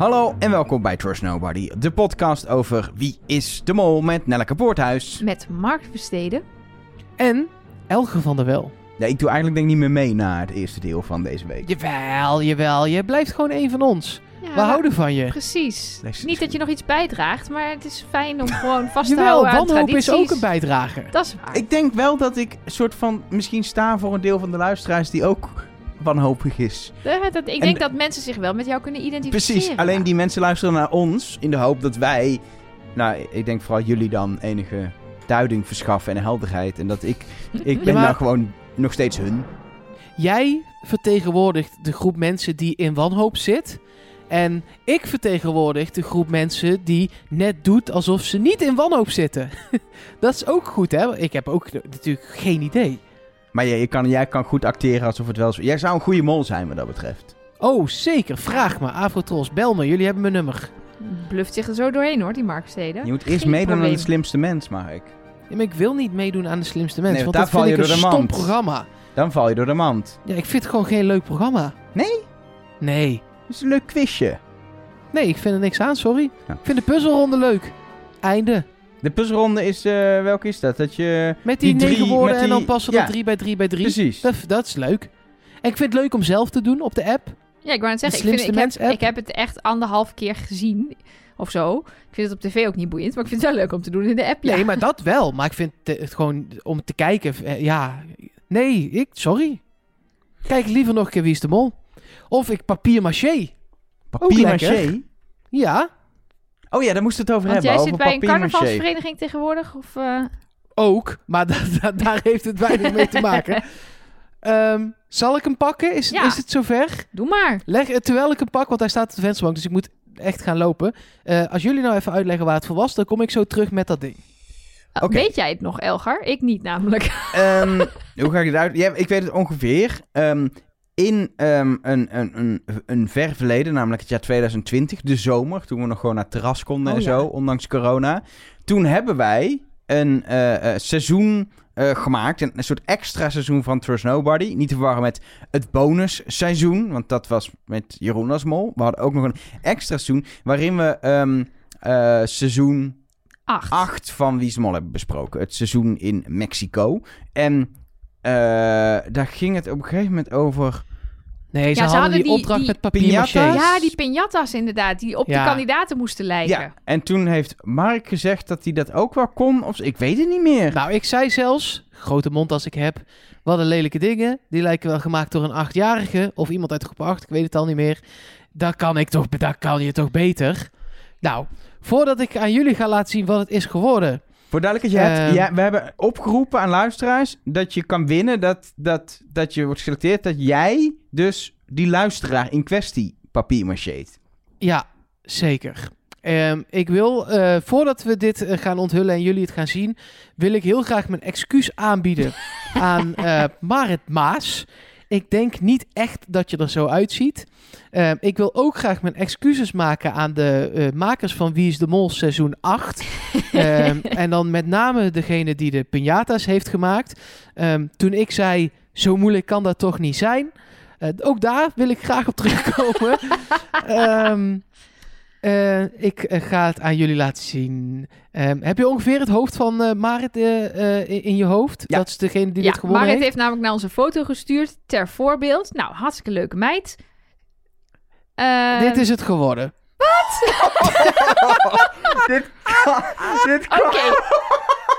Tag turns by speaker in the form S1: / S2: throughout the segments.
S1: Hallo en welkom bij Trust Nobody, de podcast over Wie is de Mol met Nelleke Poorthuis.
S2: Met Mark Versteden.
S3: En Elge van der Wel.
S1: Ja, ik doe eigenlijk denk ik niet meer mee naar het eerste deel van deze week.
S3: Jawel, jawel. Je blijft gewoon een van ons.
S2: Ja,
S3: We
S2: maar-
S3: houden van je.
S2: Precies. Niet dat je nog iets bijdraagt, maar het is fijn om gewoon vast te
S3: Jawel,
S2: houden aan
S3: wanhoop is ook een bijdrager.
S2: Dat is waar.
S1: Ik denk wel dat ik een soort van misschien sta voor een deel van de luisteraars die ook wanhopig is.
S2: Ja, dat, ik
S1: En-
S2: denk dat mensen zich wel met jou kunnen identificeren.
S1: Precies, alleen die mensen luisteren naar ons in de hoop dat wij, nou ik denk vooral jullie dan enige duiding verschaffen en helderheid. En dat ik, ik ben
S3: maar-
S1: nou gewoon nog steeds hun.
S3: Jij vertegenwoordigt de groep mensen die in wanhoop zit. En ik vertegenwoordig de groep mensen die net doet alsof ze niet in wanhoop zitten. dat is ook goed, hè? Ik heb ook natuurlijk geen idee.
S1: Maar je kan, jij kan goed acteren alsof het wel zo... Jij zou een goede mol zijn wat dat betreft.
S3: Oh, zeker. Vraag me. Afrotros, bel me. Jullie hebben mijn nummer.
S2: Bluft zich er zo doorheen hoor, die Mark Versteden.
S1: Je moet eerst
S2: Geen
S1: meedoen aan de slimste mens, Mark.
S3: Ja, maar ik wil niet meedoen aan de slimste mensen.
S1: Nee,
S3: want
S1: daar
S3: dat
S1: val
S3: vind
S1: je
S3: ik een
S1: door de
S3: stom
S1: mand.
S3: programma.
S1: Dan val je door de mand.
S3: Ja, ik vind het gewoon geen leuk programma.
S1: Nee?
S3: Nee.
S1: Dat is een leuk quizje.
S3: Nee, ik vind er niks aan, sorry.
S1: Ja.
S3: Ik vind de puzzelronde leuk. Einde.
S1: De puzzelronde is... eh, welke is dat? Dat je...
S3: Met die,
S1: Die drie,
S3: negen woorden
S1: met
S3: en dan passen
S1: ja.
S3: dat drie bij drie bij drie.
S1: Precies.
S3: Dat, dat is leuk. En ik vind het leuk om zelf te doen op de app.
S2: Ja, ik wou net zeggen,
S3: De
S2: ik, vind, ik, heb, ik heb het echt anderhalf keer gezien. Of zo. Ik vind het op tv ook niet boeiend, maar ik vind het wel leuk om te doen in de app. Ja.
S3: Nee, maar dat wel. Maar ik vind het, het gewoon om te kijken. eh, ja, nee, ik, sorry. Kijk liever nog een keer Wie is de Mol. Of ik papier maché.
S1: Papier maché?
S3: Ja,
S1: Oh ja, daar moest het over
S2: Want
S1: hebben.
S2: jij
S1: over
S2: zit bij een carnavalsvereniging tegenwoordig? Of, eh,
S3: ook. Maar da- da- daar heeft het weinig mee te maken. Ehm, zal ik hem pakken? Is,
S2: Ja.
S3: is het zover?
S2: Doe maar.
S3: Leg, eh, terwijl ik hem pak, want hij staat op de vensterbank, dus ik moet echt gaan lopen. Eh, als jullie nou even uitleggen waar het voor was, dan kom ik zo terug met dat ding.
S2: Uh,
S1: Oké.
S2: Weet jij het nog, Elgar? Ik niet namelijk.
S1: Ehm, hoe ga ik het uit? Ja, ik weet het ongeveer. Ehm, in ehm, een, een, een, een ver verleden, namelijk het jaar 2020, de zomer, toen we nog gewoon naar het terras konden
S2: Oh,
S1: en
S2: ja.
S1: zo, ondanks corona. Toen hebben wij een eh, eh, seizoen eh, gemaakt, een, een soort extra seizoen van Trust Nobody. Niet te verwarren met het bonusseizoen, want dat was met Jeroen als mol. We hadden ook nog een extra seizoen waarin we ehm, eh, seizoen
S2: Acht.
S1: 8 van Wie is de Mol hebben besproken. Het seizoen in Mexico. En daar ging het op een gegeven moment over...
S3: Nee, ze,
S2: Ja, ze
S3: hadden,
S2: hadden
S3: die,
S2: die-
S3: opdracht
S2: die
S3: met papier.
S2: Ja, die piñatas inderdaad, die op
S3: Ja.
S2: de kandidaten moesten lijken.
S1: Ja, en toen heeft Mark gezegd dat hij dat ook wel kon. Of, ik weet het niet meer.
S3: Nou, ik zei zelfs, grote mond als ik heb, wat een lelijke dingen. Die lijken wel gemaakt door een achtjarige of iemand uit groep 8, ik weet het al niet meer. Dat kan ik toch, dat kan je toch beter? Nou, voordat ik aan jullie ga laten zien wat het is geworden.
S1: Voor duidelijkheid, je hebt,
S3: Ehm.
S1: ja, we hebben opgeroepen aan luisteraars dat je kan winnen. Dat, dat, dat je wordt geselecteerd dat jij dus die luisteraar in kwestie papier macheet.
S3: Ja, zeker. Ehm, ik wil, eh, voordat we dit eh, gaan onthullen en jullie het gaan zien, wil ik heel graag mijn excuus aanbieden aan eh Marit Maas. Ik denk niet echt dat je er zo uitziet. Ehm, ik wil ook graag mijn excuses maken aan de eh, makers van Wie is de Mol seizoen 8. Ehm, en dan met name degene die de piñatas heeft gemaakt. Ehm, toen ik zei, zo moeilijk kan dat toch niet zijn. Eh, ook daar wil ik graag op terugkomen. eh, ik eh, ga het aan jullie laten zien. Ehm, heb je ongeveer het hoofd van eh, Marit eh, eh, in je hoofd?
S1: Ja.
S3: Dat is degene die
S2: ja,
S3: dit gewonnen
S2: Marit
S3: heeft.
S2: heeft namelijk naar onze foto gestuurd ter voorbeeld. Nou, hartstikke leuke meid. Eh,
S3: Dit is het geworden.
S1: dit kan... Dit kan...
S2: Oké.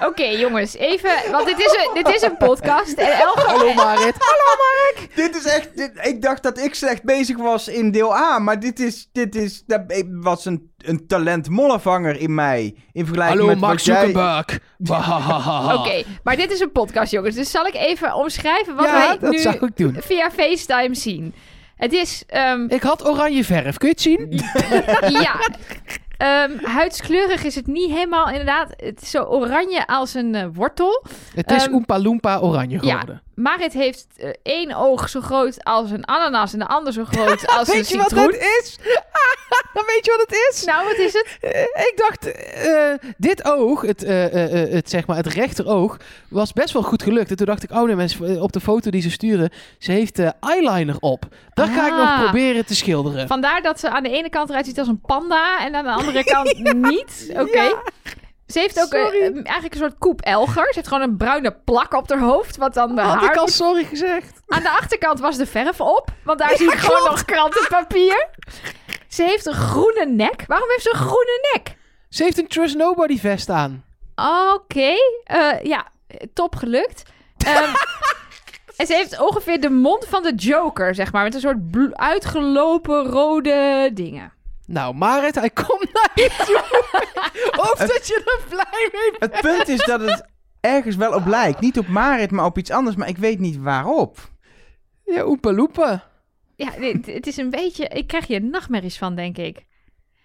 S2: Oké, jongens, even. Want dit is een, dit is een podcast. En Elger.
S3: Hallo Marit.
S1: Dit is echt... dit- ik dacht dat ik slecht bezig was in deel A. Maar dit is... Dit is dat was een, een talent mollenvanger in mij. In vergelijking
S3: Hallo
S1: met
S3: Mark
S1: wat jij...
S3: Zuckerberg.
S2: Oké, maar dit is een podcast, jongens. Dus zal ik even omschrijven wat
S3: Ja,
S2: wij
S3: dat
S2: nu
S3: zou ik doen.
S2: via FaceTime zien. Het is, ehm,
S3: Ik had oranje verf. Kun je het zien?
S2: ja. Ehm, huidskleurig is het niet helemaal inderdaad. Het is zo oranje als een eh, wortel.
S3: Het is
S2: Ehm,
S3: Oompa Loompa oranje
S2: ja. Marit heeft eh, één oog zo groot als een ananas en de ander zo groot als een
S3: Weet je wat
S2: citroen.
S3: het is? Weet je wat het is?
S2: Nou, wat is het?
S3: Eh, ik dacht, eh, dit oog, het, het, zeg maar, het rechteroog, was best wel goed gelukt. En toen dacht ik, oh nee, mensen, op de foto die ze sturen, ze heeft eyeliner op. Dat ga ik nog
S2: Ah.
S3: proberen te schilderen.
S2: Vandaar dat ze aan de ene kant eruit ziet als een panda en aan de andere kant niet. Oké.
S3: Ja.
S2: Ze heeft ook eh, eigenlijk een soort koep-elger. Ze heeft gewoon een bruine plak op haar hoofd, wat dan de
S3: Had
S2: haar...
S3: ik al sorry gezegd?
S2: Aan de achterkant was de verf op, want daar zie ik gewoon nog krantenpapier. Ze heeft een groene nek. Waarom heeft ze een groene nek?
S3: Ze heeft een Trust Nobody vest aan.
S2: Oké, eh, ja, top gelukt. Ehm, en ze heeft ongeveer de mond van de Joker, zeg maar, met een soort uitgelopen rode dingen.
S3: Nou, Marit, hij komt naar je toe. of dat je er blij mee bent.
S1: Het punt is dat het ergens wel op lijkt. Niet op Marit, maar op iets anders. Maar ik weet niet waarop.
S3: Ja, oepa loepa.
S2: Ja, dit- het is een beetje... Ik krijg hier nachtmerries van, denk ik.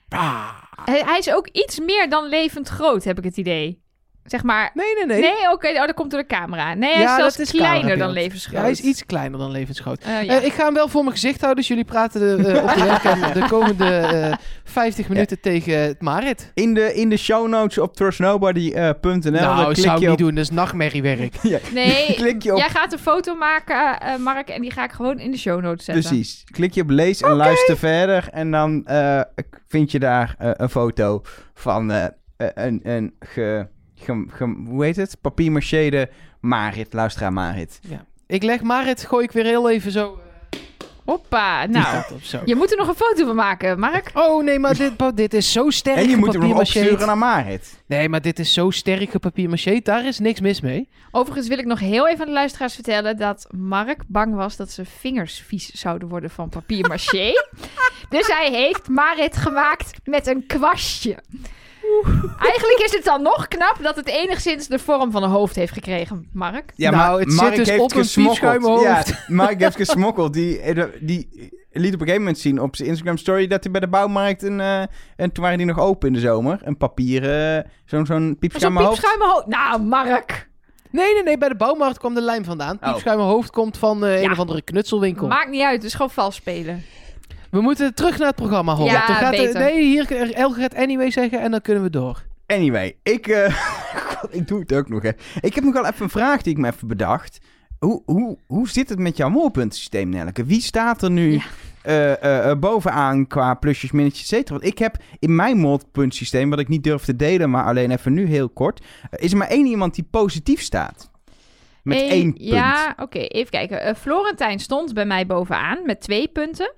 S3: Ah.
S2: Hij, hij is ook iets meer dan levend groot, heb ik het idee. Zeg maar...
S3: Nee, nee, nee.
S2: Nee, oké, oh, dat komt door de camera. Nee, hij
S3: Ja,
S2: is zelfs
S3: dat is
S2: kleiner dan levensgroot.
S3: Ja, hij is iets kleiner dan levensgroot.
S2: Eh, ja.
S3: Eh, ik ga hem wel voor mijn gezicht houden, dus jullie praten eh, op de webcam de komende eh 50 minuten tegen het Marit.
S1: In de, in de show notes op trustnobody.nl.
S3: nou,
S1: klik
S3: zou ik
S1: je
S3: niet
S1: op,
S3: doen, dat is nachtmerriewerk.
S1: Ja,
S2: Nee,
S1: klik je op
S2: jij gaat een foto maken, eh, Mark, en die ga ik gewoon in de show notes zetten.
S1: Precies. Klik je op lees en luister verder. En dan eh, vind je daar eh, een foto van een, een ge, hoe heet het? Papier-macheerde Marit, luisteraar Marit.
S3: Ik leg Marit, gooi ik weer heel even zo. eh,
S2: Hoppa, nou. Je moet er nog een foto van maken, Mark.
S3: Oh nee, maar dit, dit is zo sterk
S1: En je moet hem opsturen naar Marit.
S3: Nee, maar dit is zo sterk gepapier-macheerd. Daar is niks mis mee.
S2: Overigens wil ik nog heel even aan de luisteraars vertellen dat Mark bang was dat zijn vingers vies zouden worden van papier maché. dus hij heeft Marit gemaakt met een kwastje. Eigenlijk is het dan nog knap dat het enigszins de vorm van een hoofd heeft gekregen, Mark.
S3: Nou, het zit dus op een piepschuimhoofd.
S1: Ja, Mark heeft gesmokkeld. Die, die liet op een gegeven moment zien op zijn Instagram story dat hij bij de bouwmarkt een... eh, en toen waren die nog open in de zomer. Een papieren, zo'n zo'n
S2: piepschuimenhoofd. Nou, Mark.
S3: Nee, nee, nee. Bij de bouwmarkt kwam de lijm vandaan.
S1: Oh.
S3: Piepschuimenhoofd komt van eh, een
S2: Ja.
S3: of andere knutselwinkel.
S2: Maakt niet uit, het is gewoon vals spelen.
S3: We moeten terug naar het programma, Holland.
S2: Ja,
S3: Dan gaat de- nee, hier Elke gaat anyway zeggen en dan kunnen we door.
S1: Anyway, ik, eh, God, ik doe het ook nog. Hè. Ik heb nog wel even een vraag die ik me even bedacht. Hoe, hoe, hoe zit het met jouw molpuntensysteem, Nelke? Wie staat er nu
S2: Ja.
S1: eh, eh, eh, bovenaan qua plusjes, minnetjes, et cetera? Want ik heb in mijn molpuntensysteem, wat ik niet durf te delen, maar alleen even nu heel kort, is er maar één iemand die positief staat. Met één punt.
S2: Ja, oké, even kijken. Florentijn stond bij mij bovenaan met twee punten.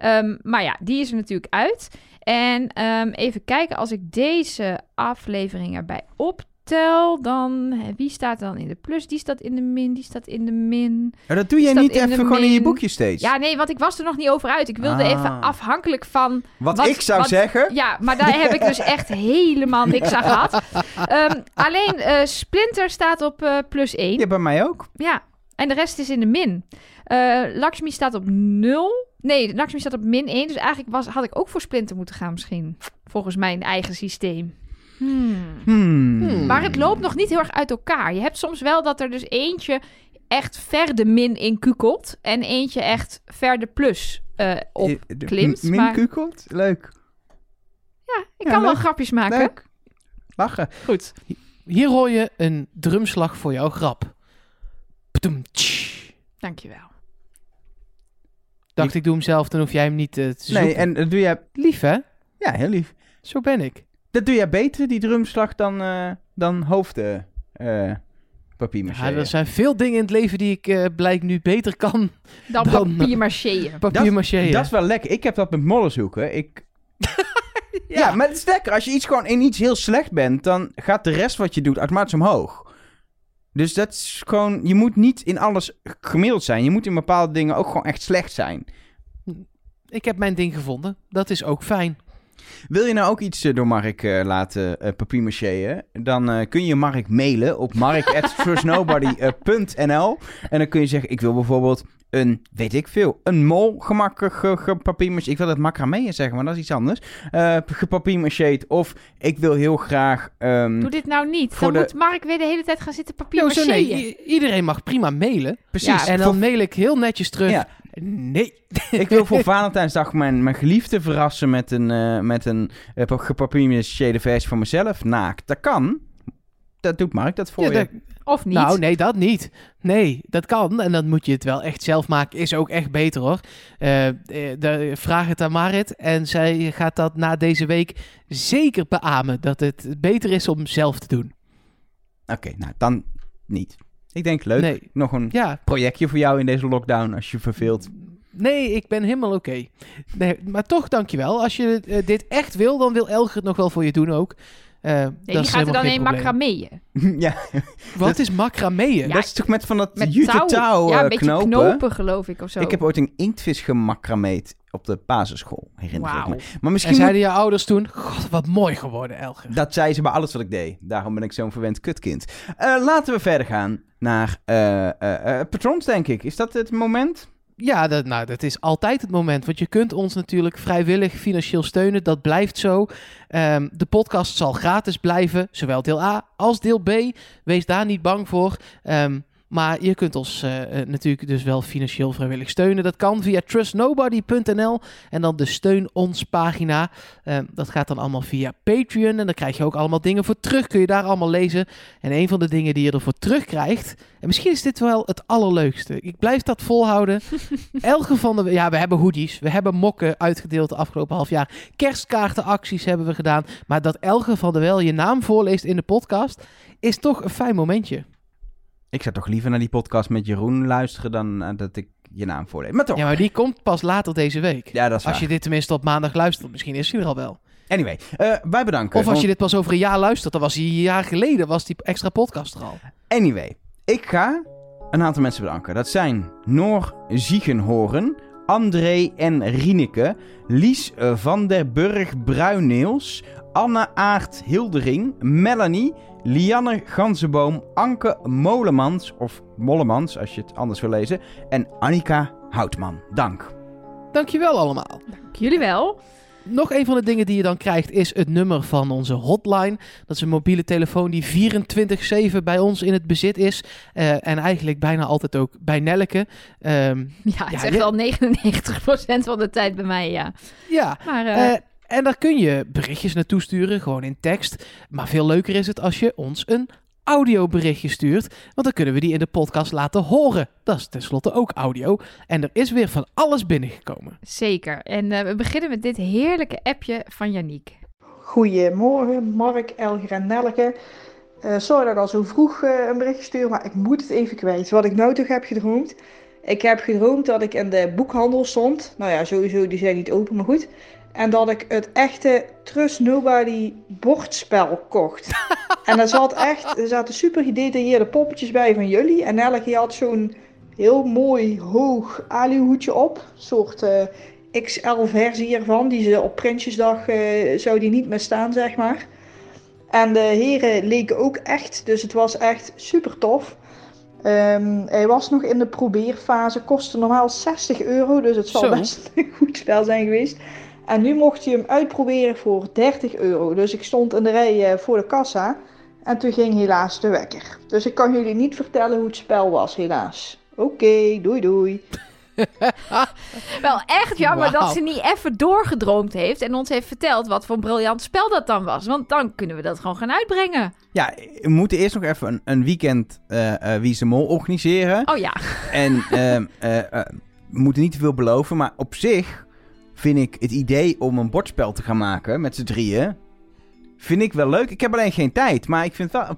S2: Ehm, maar ja, die is er natuurlijk uit. En ehm, even kijken, als ik deze aflevering erbij optel, dan... Wie staat dan in de plus? Die staat in de min, die staat in de min.
S1: Oh, dat doe
S2: Staat
S1: niet even gewoon in je boekje steeds.
S2: Ja, nee, want ik was er nog niet over uit. Ik wilde
S1: Ah.
S2: even afhankelijk van...
S1: wat,
S2: wat-
S1: ik zou
S2: wat-
S1: zeggen...
S2: Ja, maar daar heb ik dus echt helemaal niks aan gehad. Ehm, alleen eh, Splinter staat op eh, plus 1.
S1: Ja, bij mij ook.
S2: Ja, en de rest is in de min. Eh Lakshmi staat op 0. Nee, Lakshmi staat op min 1. Dus eigenlijk was, had ik ook voor Splinter moeten gaan misschien. Volgens mijn eigen systeem. Hmm.
S1: Hmm.
S2: Maar het loopt nog niet heel erg uit elkaar. Je hebt soms wel dat er dus eentje echt ver de min in kukelt. En eentje echt ver de plus eh, op.
S1: Eh, de-
S2: klimt,
S1: Min
S2: maar-
S1: kukelt? Leuk.
S2: Ja, ik
S1: Ja,
S2: kan wel grapjes maken.
S1: Leuk. Lachen.
S2: Goed.
S3: Hier hoor je een drumslag voor jouw grap.
S2: Dankjewel.
S3: Dacht ik doe hem zelf, dan hoef jij hem niet eh, te zoeken.
S1: Nee, en dat doe jij...
S3: Lief hè?
S1: Ja, heel lief.
S3: Zo ben ik.
S1: Dat doe jij beter, die drumslag, dan, eh dan hoofden eh papiermaché.
S3: Ja, er zijn veel dingen in het leven die ik eh blijk nu beter kan.
S2: Dan,
S3: Dan-
S2: papier maché.
S1: Dat is wel lekker. Ik heb dat met mollen zoeken. Ik... ja. maar het is lekker. Als je iets gewoon in iets heel slecht bent, dan gaat de rest wat je doet automatisch omhoog. Dus dat is gewoon... Je moet niet in alles gemiddeld zijn. Je moet in bepaalde dingen ook gewoon echt slecht zijn.
S3: Ik heb mijn ding gevonden. Dat is ook fijn.
S1: Wil je nou ook iets eh, door Mark eh, laten uh? Dan kun je Mark mailen op mark.trustnobody.nl En dan kun je zeggen, ik wil bijvoorbeeld een, weet ik veel, een mol gemakkelijk ge, ge- Ik wil het macramé zeggen, maar dat is iets anders. Eh gepapiermacheerd. Of ik wil heel graag... ehm,
S2: Doe dit nou niet. Dan
S1: de-
S2: moet Mark weer de hele tijd gaan zitten papier
S3: Jo, zo nee,
S2: macheën.
S3: i- iedereen mag prima mailen.
S1: precies.
S2: Ja,
S3: En dan mail ik heel netjes terug.
S1: Ja.
S3: Nee.
S1: ik wil voor Valentijnsdag mijn, mijn geliefde verrassen met een, eh met een uh, gepapiermacheerde versie van mezelf. Naakt. Dat kan. Dat doet Mark dat voor
S3: Ja,
S1: je.
S3: dat-
S2: Of niet.
S3: Nou, nee, dat niet. Nee, dat kan. En dan moet je het wel echt zelf maken. Is ook echt beter hoor. Eh, eh, de- vraag het aan Marit. En zij gaat dat na deze week zeker beamen. Dat het beter is om zelf te doen.
S1: Oké, nou dan niet. Ik denk leuk.
S3: Nee.
S1: Nog een
S3: Ja,
S1: projectje voor jou in deze lockdown als je verveelt.
S3: nee, ik ben helemaal oké. Nee, maar toch, dankjewel. Als je eh, dit echt wil, dan wil Elger het nog wel voor je doen ook. Eh,
S2: Nee,
S3: dat
S2: die
S3: is
S2: gaat er dan in macrameeën.
S1: ja,
S3: Wat
S1: Dat-
S3: is macrameën?
S2: Ja,
S1: dat is toch met van dat
S2: Met
S1: jute
S2: touw.
S1: touw
S2: ja,
S1: eh,
S2: een beetje
S1: knopen.
S2: knopen. geloof ik, of zo.
S1: Ik heb ooit een inktvis gemacrameed op de basisschool, herinner ik me. Maar
S3: En
S1: misschien moet-
S3: zeiden je ouders toen, god, wat mooi geworden, Elger.
S1: dat zei ze bij alles wat ik deed. Daarom ben ik zo'n verwend kutkind. Eh, laten we verder gaan naar eh, eh, eh, patrons, denk ik. Is dat het moment?
S3: Ja, dat, nou, dat is altijd het moment. Want je kunt ons natuurlijk vrijwillig financieel steunen. Dat blijft zo. Ehm, de podcast zal gratis blijven. Zowel deel A als deel B. Wees daar niet bang voor. Ehm, maar je kunt ons eh, eh, natuurlijk dus wel financieel vrijwillig steunen. Dat kan via trustnobody.nl en dan de steun ons pagina. Ehm, dat gaat dan allemaal via Patreon en dan krijg je ook allemaal dingen voor terug. Kun je daar allemaal lezen. En een van de dingen die je ervoor terugkrijgt, en misschien is dit wel het allerleukste. Ik blijf dat volhouden. Elke van de, ja, we hebben hoodies, we hebben mokken uitgedeeld de afgelopen half jaar. Kerstkaartenacties hebben we gedaan. Maar dat Elge van der Wel je naam voorleest in de podcast, is toch een fijn momentje.
S1: Ik zou toch liever naar die podcast met Jeroen luisteren dan eh, dat ik je naam voorlees. Maar toch.
S3: Ja, maar die komt pas later deze week.
S1: Ja, dat is
S3: Als
S1: waar.
S3: je dit tenminste op maandag luistert, misschien is hij er al wel.
S1: Anyway, eh, wij bedanken.
S3: Of als je dit pas over een jaar luistert, dan was hij een jaar geleden, was die extra podcast er al.
S1: Anyway, ik ga een aantal mensen bedanken. Dat zijn Noor Ziegenhoren, André en Rieneke, Lies van der Burg Bruineels, Anne Aart Hildering, Melanie, Lianne Ganzenboom, Anke Molemans, of Mollemans als je het anders wil lezen, en Annika Houtman. Dank.
S3: Dankjewel allemaal.
S2: Jullie wel.
S3: Nog een van de dingen die je dan krijgt is het nummer van onze hotline. Dat is een mobiele telefoon die 24-7 bij ons in het bezit is. Eh, en eigenlijk bijna altijd ook bij Nelleke. Ehm,
S2: Ja, het is
S3: Ja,
S2: echt
S3: je-
S2: wel 99% van de tijd bij mij, ja.
S3: ja,
S2: Maar eh,
S3: Eh, en daar kun je berichtjes naartoe sturen, gewoon in tekst. Maar veel leuker is het als je ons een audioberichtje stuurt. Want dan kunnen we die in de podcast laten horen. Dat is tenslotte ook audio. En er is weer van alles binnengekomen.
S2: zeker. En eh, we beginnen met dit heerlijke appje van Yannick.
S4: Goedemorgen, Mark, Elger en Nelke. Eh, sorry dat ik al zo vroeg eh, een bericht stuur, maar ik moet het even kwijt. Wat ik nou toch heb gedroomd. Ik heb gedroomd dat ik in de boekhandel stond. Nou ja, sowieso, die zijn niet open, maar goed. En dat ik het echte Trust Nobody bordspel kocht. en er, zat echt, er zaten super gedetailleerde poppetjes bij van jullie. En Nelke had zo'n heel mooi hoog aluhoedje op. Een soort eh, XL-versie ervan. Die ze op Prinsjesdag eh, zou die niet meer staan, zeg maar. En de heren leken ook echt. Dus het was echt super tof. Ehm, hij was nog in de probeerfase. Kostte normaal 60 euro. Dus het zal
S3: Zo.
S4: best een goed spel zijn geweest. En nu mocht je hem uitproberen voor 30 euro. Dus ik stond in de rij eh, voor de kassa. En toen ging helaas de wekker. Dus ik kan jullie niet vertellen hoe het spel was, helaas. Oké, doei doei.
S2: Wel echt jammer dat ze niet even doorgedroomd heeft en ons heeft verteld wat voor een briljant spel dat dan was. Want dan kunnen we dat gewoon gaan uitbrengen.
S1: Ja, we moeten eerst nog even een, een weekend eh eh Wie Mol organiseren.
S2: Oh ja,
S1: En ehm, eh, eh, we moeten niet te veel beloven, maar op zich vind ik het idee om een bordspel te gaan maken met z'n drieën, vind ik wel leuk. Ik heb alleen geen tijd, maar ik vind het wel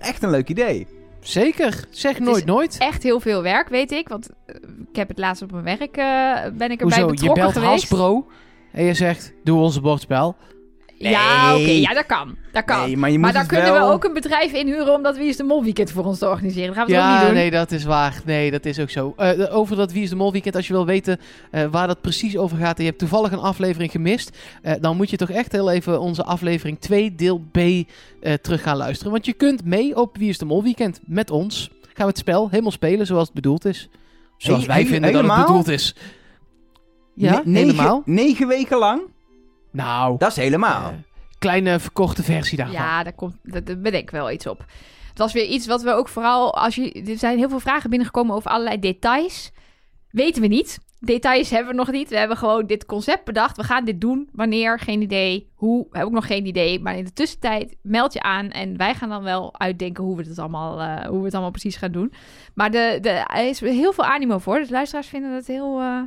S1: echt een leuk idee.
S3: Zeker. Zeg nooit
S2: is
S3: nooit.
S2: echt heel veel werk, weet ik. Want eh, ik heb het laatst op mijn werk, eh, ben ik erbij
S3: Hoezo? Je
S2: betrokken
S3: belt
S2: geweest.
S3: Hasbro en je zegt, doe onze bordspel.
S2: Ja, oké, ja, dat kan. Dat kan.
S1: Nee, maar je moet
S2: maar dan kunnen
S1: wel...
S2: we ook een bedrijf inhuren om dat Wie is de Mol weekend voor ons te organiseren. Dat gaan we toch
S3: Ja,
S2: niet doen?
S3: nee, dat is waar. Nee, dat is ook zo. Eh, over dat Wie is de Mol weekend, als je wil weten eh, waar dat precies over gaat... en je hebt toevallig een aflevering gemist... eh, dan moet je toch echt heel even onze aflevering 2 deel B eh, terug gaan luisteren. Want je kunt mee op Wie is de Mol weekend met ons. Gaan we het spel helemaal spelen zoals het bedoeld is. Zoals wij vinden dat het bedoeld is. Ja,
S1: Ne- negen-
S3: helemaal.
S1: Negen weken lang?
S3: Nou,
S1: Dat is helemaal.
S3: eh, kleine verkorte versie daarvan.
S2: Ja, daar, komt, daar, daar bedenk ik wel iets op. Het was weer iets wat we ook vooral... Als je, er zijn heel veel vragen binnengekomen over allerlei details. Weten we niet. Details hebben we nog niet. We hebben gewoon dit concept bedacht. We gaan dit doen. Wanneer? Geen idee. Hoe? Heb ook nog geen idee. Maar in de tussentijd meld je aan. En wij gaan dan wel uitdenken hoe we het allemaal, eh, hoe we het allemaal precies gaan doen. Maar de, de, er is heel veel animo voor. Dus luisteraars vinden het heel... eh,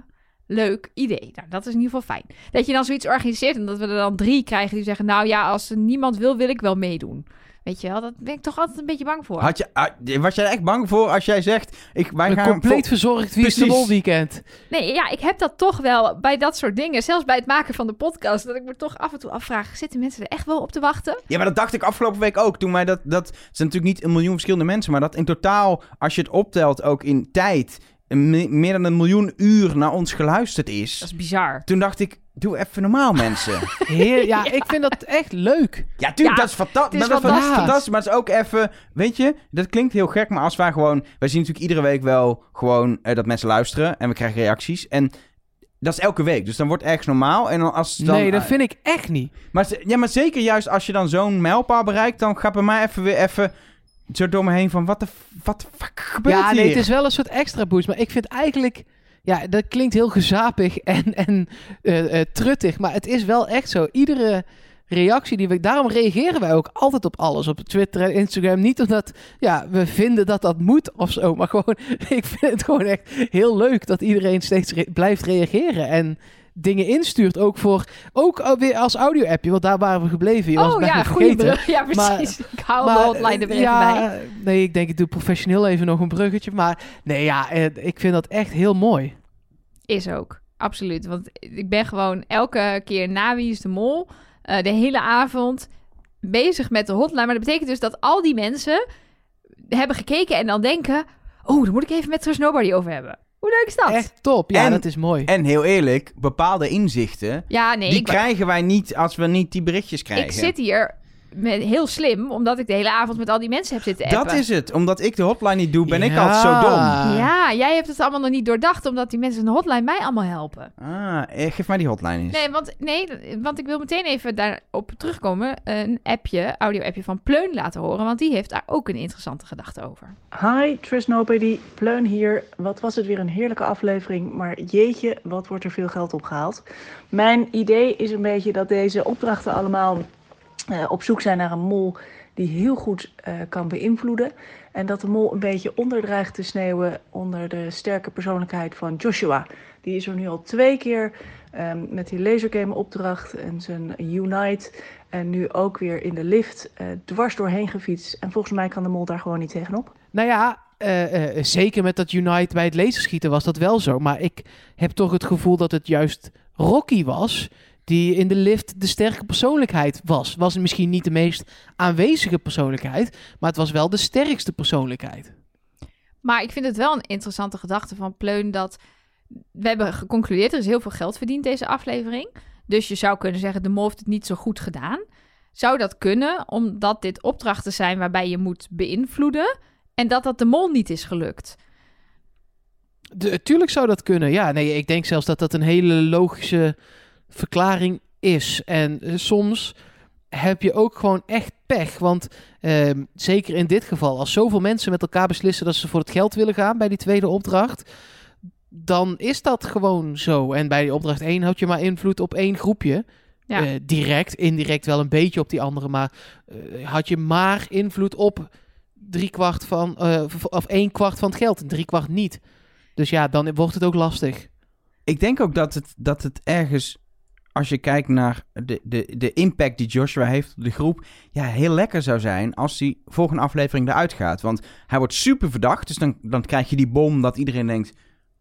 S2: Leuk idee. Nou, dat is in ieder geval fijn. Dat je dan zoiets organiseert en dat we er dan drie krijgen die zeggen: Nou ja, als er niemand wil, wil ik wel meedoen. Weet je wel, dat ben ik toch altijd een beetje bang voor.
S1: Had je, ah, was jij er echt bang voor als jij zegt... Ik, wij
S3: Een
S1: gaan
S3: compleet verzorgd Wie weekend.
S2: Nee, ja, ik heb dat toch wel bij dat soort dingen. Zelfs bij het maken van de podcast. Dat ik me toch af en toe afvraag: zitten mensen er echt wel op te wachten?
S1: Ja, maar dat dacht ik afgelopen week ook. Toen wij dat, dat zijn natuurlijk niet een miljoen verschillende mensen, maar dat in totaal, als je het optelt, ook in tijd, een meer dan een miljoen uur naar ons geluisterd is.
S2: Dat is bizar.
S1: Toen dacht ik, doe even normaal, mensen.
S3: Heer, ja, ik vind dat echt leuk.
S1: Ja, tuurlijk,
S2: Ja,
S1: dat is, fanta-
S2: het is
S1: maar dat is
S2: fantastisch.
S1: fantastisch. Maar het is ook even, weet je, dat klinkt heel gek, maar als wij gewoon, wij zien natuurlijk iedere week wel gewoon eh, dat mensen luisteren en we krijgen reacties. En dat is elke week, dus dan wordt het ergens normaal. En dan als dan,
S3: nee, dat vind ik echt niet.
S1: Maar, ja, maar zeker juist als je dan zo'n mijlpaal bereikt, dan gaat bij mij even weer even zo door me heen van, wat de wat fuck gebeurt
S3: Ja,
S1: hier?
S3: nee, het is wel een soort extra boost. Maar ik vind eigenlijk... Ja, dat klinkt heel gezapig en, en eh, eh, truttig. Maar het is wel echt zo. Iedere reactie die we... Daarom reageren wij ook altijd op alles. Op Twitter en Instagram. Niet omdat ja, we vinden dat dat moet of zo. Maar gewoon... Ik vind het gewoon echt heel leuk dat iedereen steeds re- blijft reageren. En dingen instuurt. Ook voor... Ook weer als audio-appje. Want daar waren we gebleven. Je was
S2: oh ja,
S3: bijna
S2: goede
S3: vergeten.
S2: brug. Ja, precies. ik hou de
S3: Maar,
S2: hotline er weer even
S3: ja,
S2: bij.
S3: Nee, ik denk ik doe professioneel even nog een bruggetje. Maar nee, ja, eh, ik vind dat echt heel mooi.
S2: Is ook, absoluut. Want ik ben gewoon elke keer na Wie is de Mol... eh, de hele avond bezig met de hotline. Maar dat betekent dus dat al die mensen hebben gekeken en dan denken... Oh, daar moet ik even met Trust Nobody over hebben. Hoe leuk is dat?
S3: Echt top. Ja,
S1: En-
S3: dat is mooi.
S1: En heel eerlijk, bepaalde inzichten,
S2: Ja, nee,
S1: die
S2: ik,
S1: krijgen wij niet als we niet die berichtjes krijgen.
S2: ik zit hier met, heel slim, omdat ik de hele avond met al die mensen heb zitten appen.
S1: Dat is het. Omdat ik de hotline niet doe, ben ik altijd zo dom.
S2: Ja, jij hebt het allemaal nog niet doordacht, omdat die mensen in de hotline mij allemaal helpen.
S1: Ah, eh, geef mij die hotline eens.
S2: Nee, want, nee, want ik wil meteen even daarop terugkomen. Een appje, audio-appje van Pleun laten horen, want die heeft daar ook een interessante gedachte over.
S5: Hi, Trust Nobody, Pleun hier. Wat was het weer een heerlijke aflevering, maar jeetje, wat wordt er veel geld opgehaald. Mijn idee is een beetje dat deze opdrachten allemaal eh, op zoek zijn naar een mol die heel goed eh, kan beïnvloeden. En dat de mol een beetje onder dreigt te sneeuwen onder de sterke persoonlijkheid van Joshua. Die is er nu al twee keer ehm, met die lasergame opdracht en zijn Unite. En nu ook weer in de lift eh, dwars doorheen gefietst. En volgens mij kan de mol daar gewoon niet tegenop.
S3: Nou ja, zeker met dat Unite bij het laserschieten was dat wel zo. Maar ik heb toch het gevoel dat het juist Rocky was... die in de lift de sterke persoonlijkheid was. Was misschien niet de meest aanwezige persoonlijkheid... maar het was wel de sterkste persoonlijkheid.
S2: Maar ik vind het wel een interessante gedachte van Pleun dat... We hebben geconcludeerd, er is heel veel geld verdiend deze aflevering. Dus je zou kunnen zeggen, de mol heeft het niet zo goed gedaan. Zou dat kunnen, omdat dit opdrachten zijn waarbij je moet beïnvloeden... en dat dat de mol niet is gelukt?
S3: De, tuurlijk zou dat kunnen. Ja, nee, ik denk zelfs dat dat een hele logische verklaring is. En eh, soms heb je ook gewoon echt pech. Want ehm, zeker in dit geval, als zoveel mensen met elkaar beslissen dat ze voor het geld willen gaan bij die tweede opdracht, dan is dat gewoon zo. En bij opdracht 1 had je maar invloed op één groepje.
S2: Ja.
S3: Eh, direct, indirect wel een beetje op die andere, maar eh, had je maar invloed op drie kwart van, eh, of- of één kwart van het geld en drie kwart niet. Dus ja, dan wordt het ook lastig.
S1: Ik denk ook dat het, dat het ergens, als je kijkt naar de, de, de impact die Joshua heeft op de groep, ja, heel lekker zou zijn als die volgende aflevering eruit gaat. Want hij wordt super verdacht, dus dan, dan krijg je die bom dat iedereen denkt,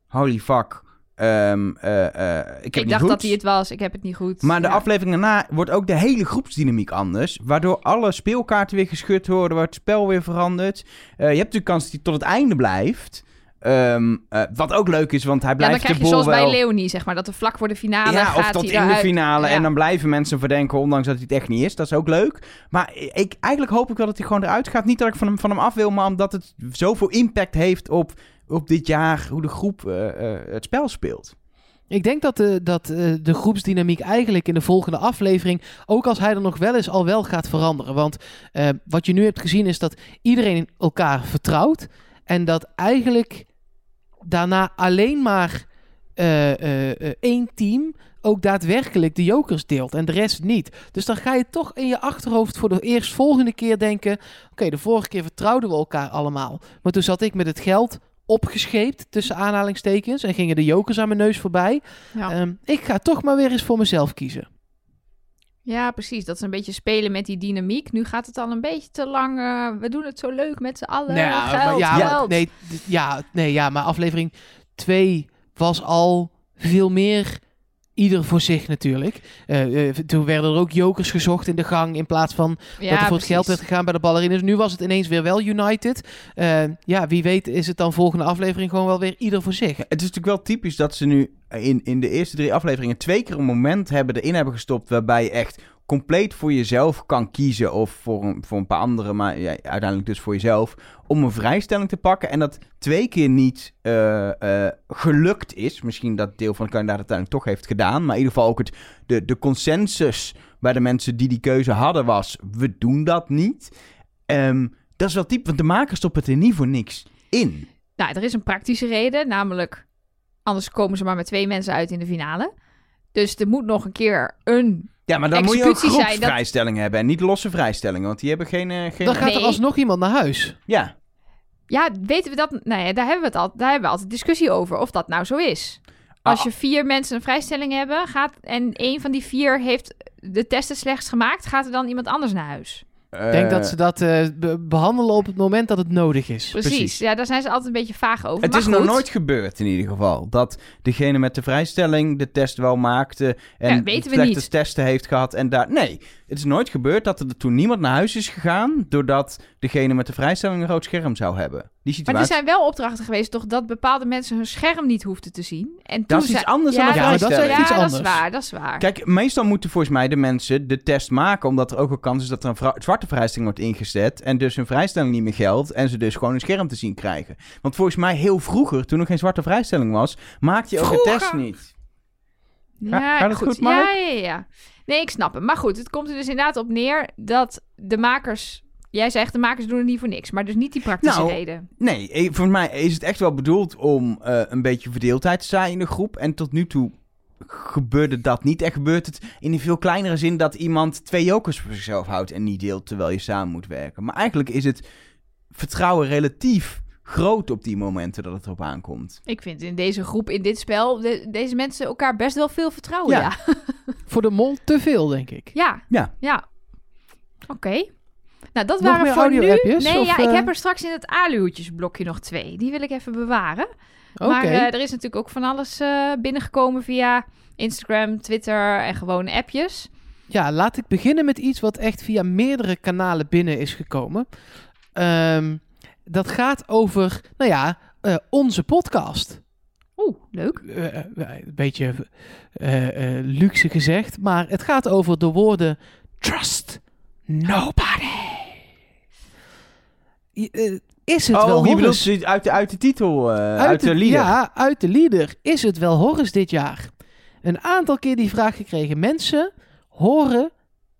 S1: holy fuck, ehm, eh, eh, ik heb
S2: Ik, dacht
S1: goed.
S2: dat hij het was, ik heb het niet goed.
S1: Maar de
S2: Ja.
S1: aflevering daarna wordt ook de hele groepsdynamiek anders. Waardoor alle speelkaarten weer geschud worden, wordt het spel weer veranderd. Eh, je hebt natuurlijk kans dat hij tot het einde blijft. Ehm, eh, wat ook leuk is, want hij
S2: Ja, dan
S1: blijft
S2: krijg je
S1: de
S2: zoals
S1: wel...
S2: bij Leonie, zeg maar. Dat er vlak voor de finale
S1: ja,
S2: gaat
S1: of tot
S2: hij
S1: in de finale.
S2: Ja.
S1: En dan blijven mensen verdenken, ondanks dat hij het echt niet is. Dat is ook leuk. Maar ik, eigenlijk hoop ik wel dat hij gewoon eruit gaat. Niet dat ik van hem, van hem af wil, maar omdat het zoveel impact heeft op op dit jaar, hoe de groep eh, eh, het spel speelt.
S3: Ik denk dat, de, dat eh, de groepsdynamiek eigenlijk in de volgende aflevering, ook als hij er nog wel is, al wel gaat veranderen. Want wat je nu hebt gezien is dat iedereen elkaar vertrouwt. En dat eigenlijk daarna alleen maar eh, eh, eh, één team ook daadwerkelijk de jokers deelt en de rest niet. Dus dan ga je toch in je achterhoofd voor de eerstvolgende keer denken... oké, de vorige keer vertrouwden we elkaar allemaal. Maar toen zat ik met het geld opgescheept, tussen aanhalingstekens... en gingen de jokers aan mijn neus voorbij.
S2: Ja.
S3: Ehm, ik ga toch maar weer eens voor mezelf kiezen.
S2: Ja, precies. Dat is een beetje spelen met die dynamiek. Nu gaat het al een beetje te lang. eh, we doen het zo leuk met z'n allen.
S3: Nou,
S2: geld,
S3: maar ja, maar-
S2: geld.
S3: nee, ja, nee, ja, maar aflevering 2 was al veel meer ieder voor zich natuurlijk. Eh, eh, toen werden er ook jokers gezocht in de gang in plaats van
S2: ja,
S3: dat er voor het geld werd gegaan bij de ballerines. Nu was het ineens weer wel United. Eh, ja, wie weet is het dan volgende aflevering gewoon wel weer ieder voor zich.
S1: Ja, het is natuurlijk wel typisch dat ze nu in, in de eerste drie afleveringen twee keer een moment hebben erin hebben gestopt waarbij je echt compleet voor jezelf kan kiezen of voor een, voor een paar anderen, maar uiteindelijk dus voor jezelf, om een vrijstelling te pakken en dat twee keer niet eh, eh, gelukt is. Misschien dat deel van de kandidaat uiteindelijk toch heeft gedaan, maar in ieder geval ook het, de, de consensus bij de mensen die die keuze hadden was, we doen dat niet. Ehm, dat is wel typisch, want de makers stoppen het er niet voor niks in.
S2: Nou, er is een praktische reden. Namelijk, anders komen ze maar met twee mensen uit in de finale. Dus er moet nog een keer een...
S1: Ja, maar dan moet je ook
S2: executie dat-
S1: hebben en niet losse vrijstellingen, want die hebben geen... eh, geen
S3: Dan gaat er
S2: Nee.
S3: alsnog iemand naar huis.
S1: Ja,
S2: Ja, weten we dat? Nou ja, daar hebben we het al. Daar hebben we altijd discussie over of dat nou zo is. Als
S1: Ah.
S2: je vier mensen een vrijstelling hebben gaat, en één van die vier heeft de testen slechts gemaakt, gaat er dan iemand anders naar huis?
S3: Ik denk dat ze dat eh, be- behandelen op het moment dat het nodig is.
S2: Precies.
S1: Precies.
S2: Ja, daar zijn ze altijd een beetje vaag over.
S1: Het
S2: maar
S1: is nog nooit gebeurd in ieder geval. Dat degene met de vrijstelling de test wel maakte. En
S2: Ja, weten we
S1: slechte
S2: niet.
S1: testen heeft gehad. En daar. Nee, het is nooit gebeurd dat er toen niemand naar huis is gegaan. Doordat degene met de vrijstelling een rood scherm zou hebben. Die
S2: Maar
S1: situatie.
S2: er zijn wel opdrachten geweest, toch, dat bepaalde mensen hun scherm niet hoefden te zien. En toen
S1: Dat is iets anders
S2: ja,
S1: dan
S3: Ja, maar dat is
S2: ja,
S3: iets
S2: dat is
S3: anders.
S2: waar, dat is waar.
S1: Kijk, meestal moeten volgens mij de mensen de test maken, omdat er ook een kans is dat er een zwarte vrijstelling wordt ingezet en dus hun vrijstelling niet meer geldt en ze dus gewoon een scherm te zien krijgen. Want volgens mij heel vroeger, toen er geen zwarte vrijstelling was, maakte je ook de test niet. Ga-
S2: Ja,
S1: gaat het goed, Mark?
S2: Ja, ja, ja. Nee, ik snap hem. Maar goed, het komt er dus inderdaad op neer dat de makers... Jij zegt, de makers doen het niet voor niks. Maar dus niet die praktische
S1: Nou,
S2: reden.
S1: Nee, eh, voor mij is het echt wel bedoeld om eh, een beetje verdeeldheid te zaaien in de groep. En tot nu toe gebeurde dat niet. En gebeurt het in een veel kleinere zin dat iemand twee jokers voor zichzelf houdt en niet deelt terwijl je samen moet werken. Maar eigenlijk is het vertrouwen relatief groot op die momenten dat het erop aankomt.
S2: Ik vind in deze groep, in dit spel, de- deze mensen elkaar best wel veel vertrouwen.
S1: Ja.
S2: Ja,
S3: Voor de mol te veel, denk ik.
S2: ja.
S1: Ja.
S2: ja. Oké. Nou, dat
S3: Nog
S2: waren
S3: meer
S2: voor nu... Nee,
S3: of,
S2: ja, ik
S3: eh?
S2: heb er straks in het aluhoedjesblokje nog twee. Die wil ik even bewaren.
S3: Oké.
S2: Maar eh, er is natuurlijk ook van alles eh, binnengekomen via Instagram, Twitter en gewoon appjes.
S3: Ja, laat ik beginnen met iets wat echt via meerdere kanalen binnen is gekomen. Ehm, dat gaat over, nou ja, eh, onze podcast.
S2: Oeh, leuk.
S3: Eh, eh, een beetje eh, eh, luxe gezegd, maar het gaat over de woorden trust nobody. Is het wel
S1: oh, je bedoelt
S3: Horus?
S1: ze uit de, uit de titel, eh, uit, de, leader.
S3: Ja, uit de leader. Is het wel Horus dit jaar? Een aantal keer die vraag gekregen. Mensen horen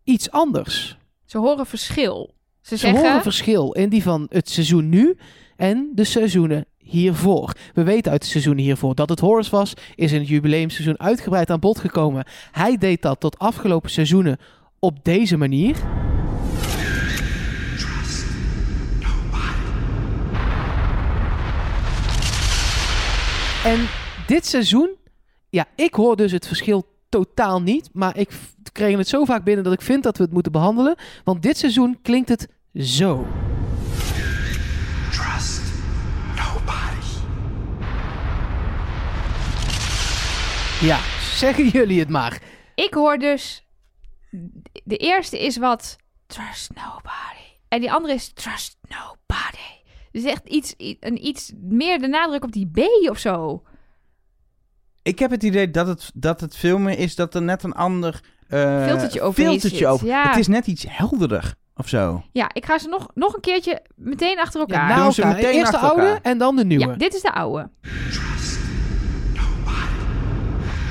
S3: iets anders.
S2: Ze horen verschil. Ze,
S3: Ze
S2: zeggen...
S3: horen verschil in die van het seizoen nu en de seizoenen hiervoor. We weten uit het seizoen hiervoor dat het Horus was, is in het jubileumseizoen uitgebreid aan bod gekomen. Hij deed dat tot afgelopen seizoenen op deze manier. En dit seizoen, ja, ik hoor dus het verschil totaal niet. Maar ik kreeg het zo vaak binnen dat ik vind dat we het moeten behandelen. Want dit seizoen klinkt het zo.
S6: Trust nobody.
S3: Ja, zeggen jullie het maar.
S2: Ik hoor dus... De eerste is wat... Trust nobody. En die andere is trust nobody. Dus echt iets, een iets meer de nadruk op die B of zo.
S1: Ik heb het idee dat het, dat het veel meer is dat er net een ander... eh,
S2: Filtertje overheen
S1: filtertje over.
S2: ja.
S1: Het is net iets helderder. Of zo.
S2: Ja, ik ga ze nog, nog een keertje meteen achter elkaar.
S1: Doen ze
S3: elkaar.
S1: meteen
S3: Eerst de oude
S1: elkaar.
S3: en dan de nieuwe.
S2: Ja, dit is de oude.
S6: Trust nobody.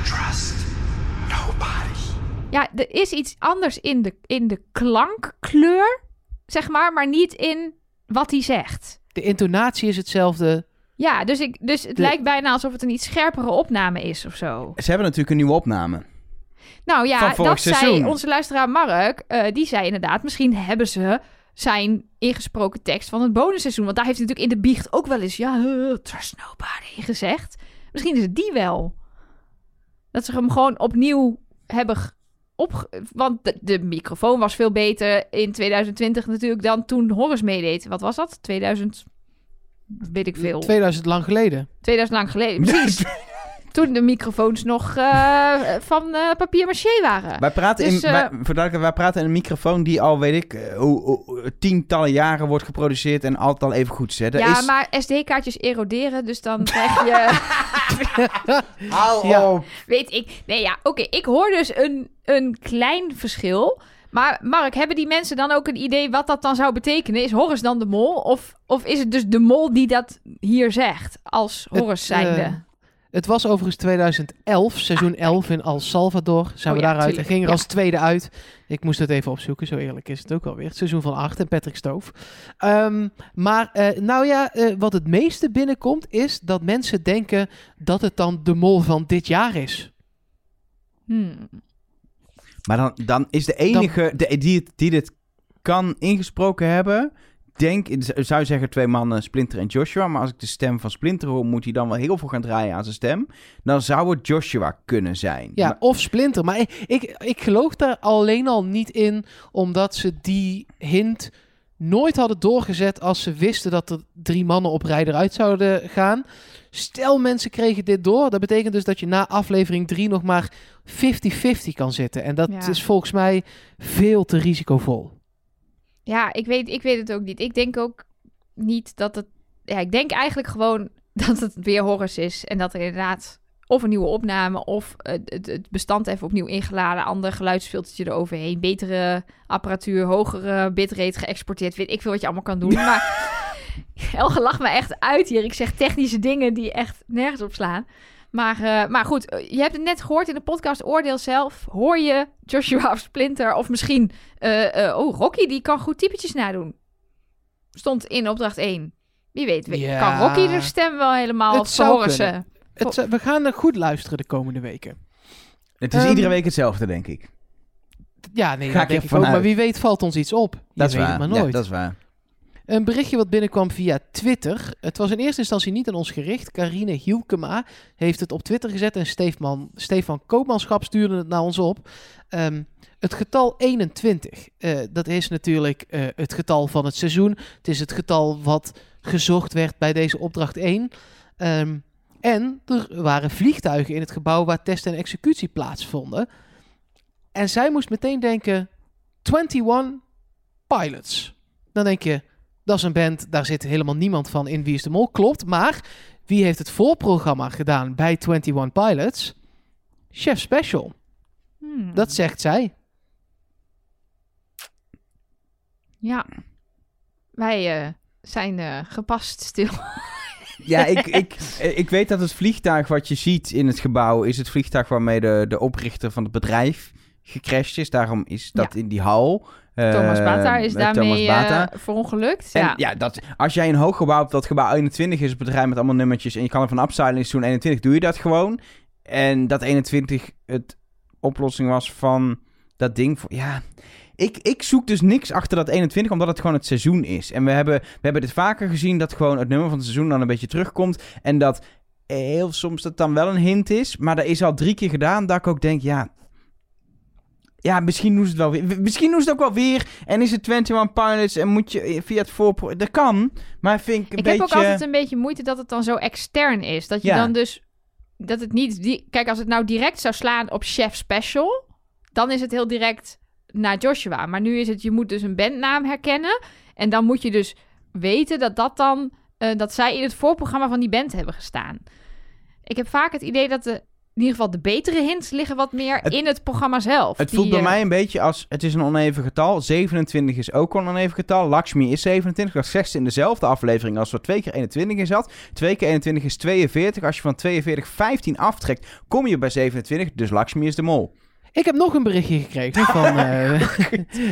S6: Trust nobody.
S2: Ja, er is iets anders in de, in de klankkleur, zeg maar, maar niet in wat hij zegt.
S3: De intonatie is hetzelfde.
S2: Ja, dus, ik, dus het
S3: De-
S2: lijkt bijna alsof het een iets scherpere opname is of zo.
S1: Ze hebben natuurlijk een nieuwe opname.
S2: Nou ja, dat zei onze luisteraar Mark. eh, die zei inderdaad, misschien hebben ze zijn ingesproken tekst van het bonusseizoen. Want daar heeft hij natuurlijk in de biecht ook wel eens... Ja, trust nobody gezegd. Misschien is het die wel. Dat ze hem gewoon opnieuw hebben op... Want de, de microfoon was veel beter in 2020 natuurlijk dan toen Horus meedeed. Wat was dat? 2000... Weet ik veel.
S3: 2000 lang geleden.
S2: 2000 lang geleden. Precies. Toen de microfoons nog eh, van eh papier maché waren.
S1: Wij praten,
S2: Dus,
S1: in,
S2: eh,
S1: wij, voor wij praten in een microfoon die al, weet ik, hoe, hoe- tientallen jaren wordt geproduceerd en altijd al even goed zit.
S2: ja,
S1: is...
S2: maar SD-kaartjes eroderen, dus dan krijg je...
S1: Hou
S3: Ja.
S1: op.
S2: weet ik... Nee, ja, oké. ik hoor dus een, een klein verschil. Maar Mark, hebben die mensen dan ook een idee wat dat dan zou betekenen? Is Horus dan de mol? Of, of is het dus de mol die dat hier zegt, als Horus
S3: Het,
S2: zijnde?
S3: Het was overigens 2011, seizoen 11 in El Salvador. Zijn
S2: Oh
S3: we
S2: ja,
S3: daaruit. en ging er
S2: ja.
S3: als tweede uit. Ik moest het even opzoeken, zo eerlijk is het ook alweer. Het seizoen van 8 en Patrick Stoof. Ehm, maar eh, nou ja, eh, wat het meeste binnenkomt is dat mensen denken dat het dan de mol van dit jaar is.
S2: Hmm.
S1: Maar dan, dan is de enige de, die, die dit kan ingesproken hebben, denk, zou je zeggen twee mannen, Splinter en Joshua. Maar als ik de stem van Splinter hoor, moet hij dan wel heel veel gaan draaien aan zijn stem. Dan zou het Joshua kunnen zijn.
S3: Ja,
S1: Maar-
S3: of Splinter. Maar ik, ik, ik geloof daar alleen al niet in, omdat ze die hint nooit hadden doorgezet als ze wisten dat er drie mannen op rij eruit zouden gaan. Stel mensen kregen dit door, dat betekent dus dat je na aflevering 3 nog maar 50-50 kan zitten. En dat
S2: Ja.
S3: is volgens mij veel te risicovol.
S2: Ja, ik weet, ik weet het ook niet. Ik denk ook niet dat het... Ja, ik denk eigenlijk gewoon dat het weer Horus is. En dat er inderdaad of een nieuwe opname... of het, het, het bestand even opnieuw ingeladen... ander geluidsfiltertje eroverheen... betere apparatuur, hogere bitrate geëxporteerd... weet ik veel wat je allemaal kan doen. Maar Elge lacht me echt uit hier. Ik zeg technische dingen die echt nergens op slaan. Maar, eh, maar goed, eh, je hebt het net gehoord in de podcast. Oordeel zelf. Hoor je Joshua of Splinter? Of misschien... eh, eh, oh, Rocky, die kan goed typetjes nadoen. Stond in opdracht 1. Wie weet,
S3: Ja.
S2: kan Rocky de stem wel helemaal
S3: Het? Het, we gaan er goed luisteren de komende weken.
S1: Het is
S3: Ehm,
S1: iedere week hetzelfde, denk ik.
S3: Ja, nee,
S1: Ga ik
S3: denk ik ook. Maar wie weet valt ons iets op. Je
S1: Dat is
S3: weet het
S1: waar.
S3: maar
S1: Ja,
S3: nooit.
S1: dat is waar.
S3: Een berichtje wat binnenkwam via Twitter. Het was in eerste instantie niet aan ons gericht. Carine Hielkema heeft het op Twitter gezet en Stefan, Stefan Koopmanschap stuurde het naar ons op. Ehm, het getal 21, eh, dat is natuurlijk eh, het getal van het seizoen. Het is het getal wat gezocht werd bij deze opdracht 1. Ehm, en er waren vliegtuigen in het gebouw waar test en executie plaatsvonden. En zij moest meteen denken, 21 pilots. Dan denk je, dat is een band, daar zit helemaal niemand van in Wie is de Mol. Klopt, maar wie heeft het voorprogramma gedaan bij 21 Pilots? Chef Special.
S2: Hmm.
S3: Dat zegt zij.
S2: Ja. Wij eh, zijn eh, gepast stil.
S1: Ja, ik, ik, ik weet dat het vliegtuig wat je ziet in het gebouw... is het vliegtuig waarmee de, de oprichter van het bedrijf gecrashed is. Daarom is dat in die hal. Eh,
S2: Thomas Bata is
S1: eh,
S2: daarmee
S1: Thomas Bata.
S2: eh verongelukt.
S1: En
S2: Ja.
S1: ja, dat, als jij een hoog gebouw hebt, dat gebouw 21 is, een bedrijf met allemaal nummertjes, en je kan er van upstylen is toen 21, doe je dat gewoon. En dat 21 het oplossing was van dat ding. Voor, ja, ik, ik zoek dus niks achter dat 21, omdat het gewoon het seizoen is. En we hebben, we hebben dit vaker gezien, dat gewoon het nummer van het seizoen dan een beetje terugkomt. En dat heel soms dat dan wel een hint is, maar dat is al drie keer gedaan, dat ik ook denk, ja... Ja, misschien doen ze het wel weer. Misschien doen ze het ook wel weer. En is het 21 Pilots en moet je via het voorpro... Dat kan, maar vind ik een
S2: Ik
S1: beetje...
S2: heb ook altijd een beetje moeite dat het dan zo extern is. Dat je
S1: Ja.
S2: dan dus... Dat het niet... Die, kijk, als het nou direct zou slaan op Chef Special... Dan is het heel direct naar Joshua. Maar nu is het... Je moet dus een bandnaam herkennen. En dan moet je dus weten dat dat dan... eh, dat zij in het voorprogramma van die band hebben gestaan. Ik heb vaak het idee dat de in ieder geval de betere hints liggen wat meer
S1: Het-
S2: in het programma zelf.
S1: Het
S2: Die,
S1: voelt bij mij een beetje als... Het is een oneven getal. 27 is ook een oneven getal. Lakshmi is 27. Dat zegt ze in dezelfde aflevering als er twee keer 21 in zat. 2 keer 21 is 42. Als je van 42 15 aftrekt, kom je bij 27. Dus Lakshmi is de mol.
S3: Ik heb nog een berichtje gekregen van... eh,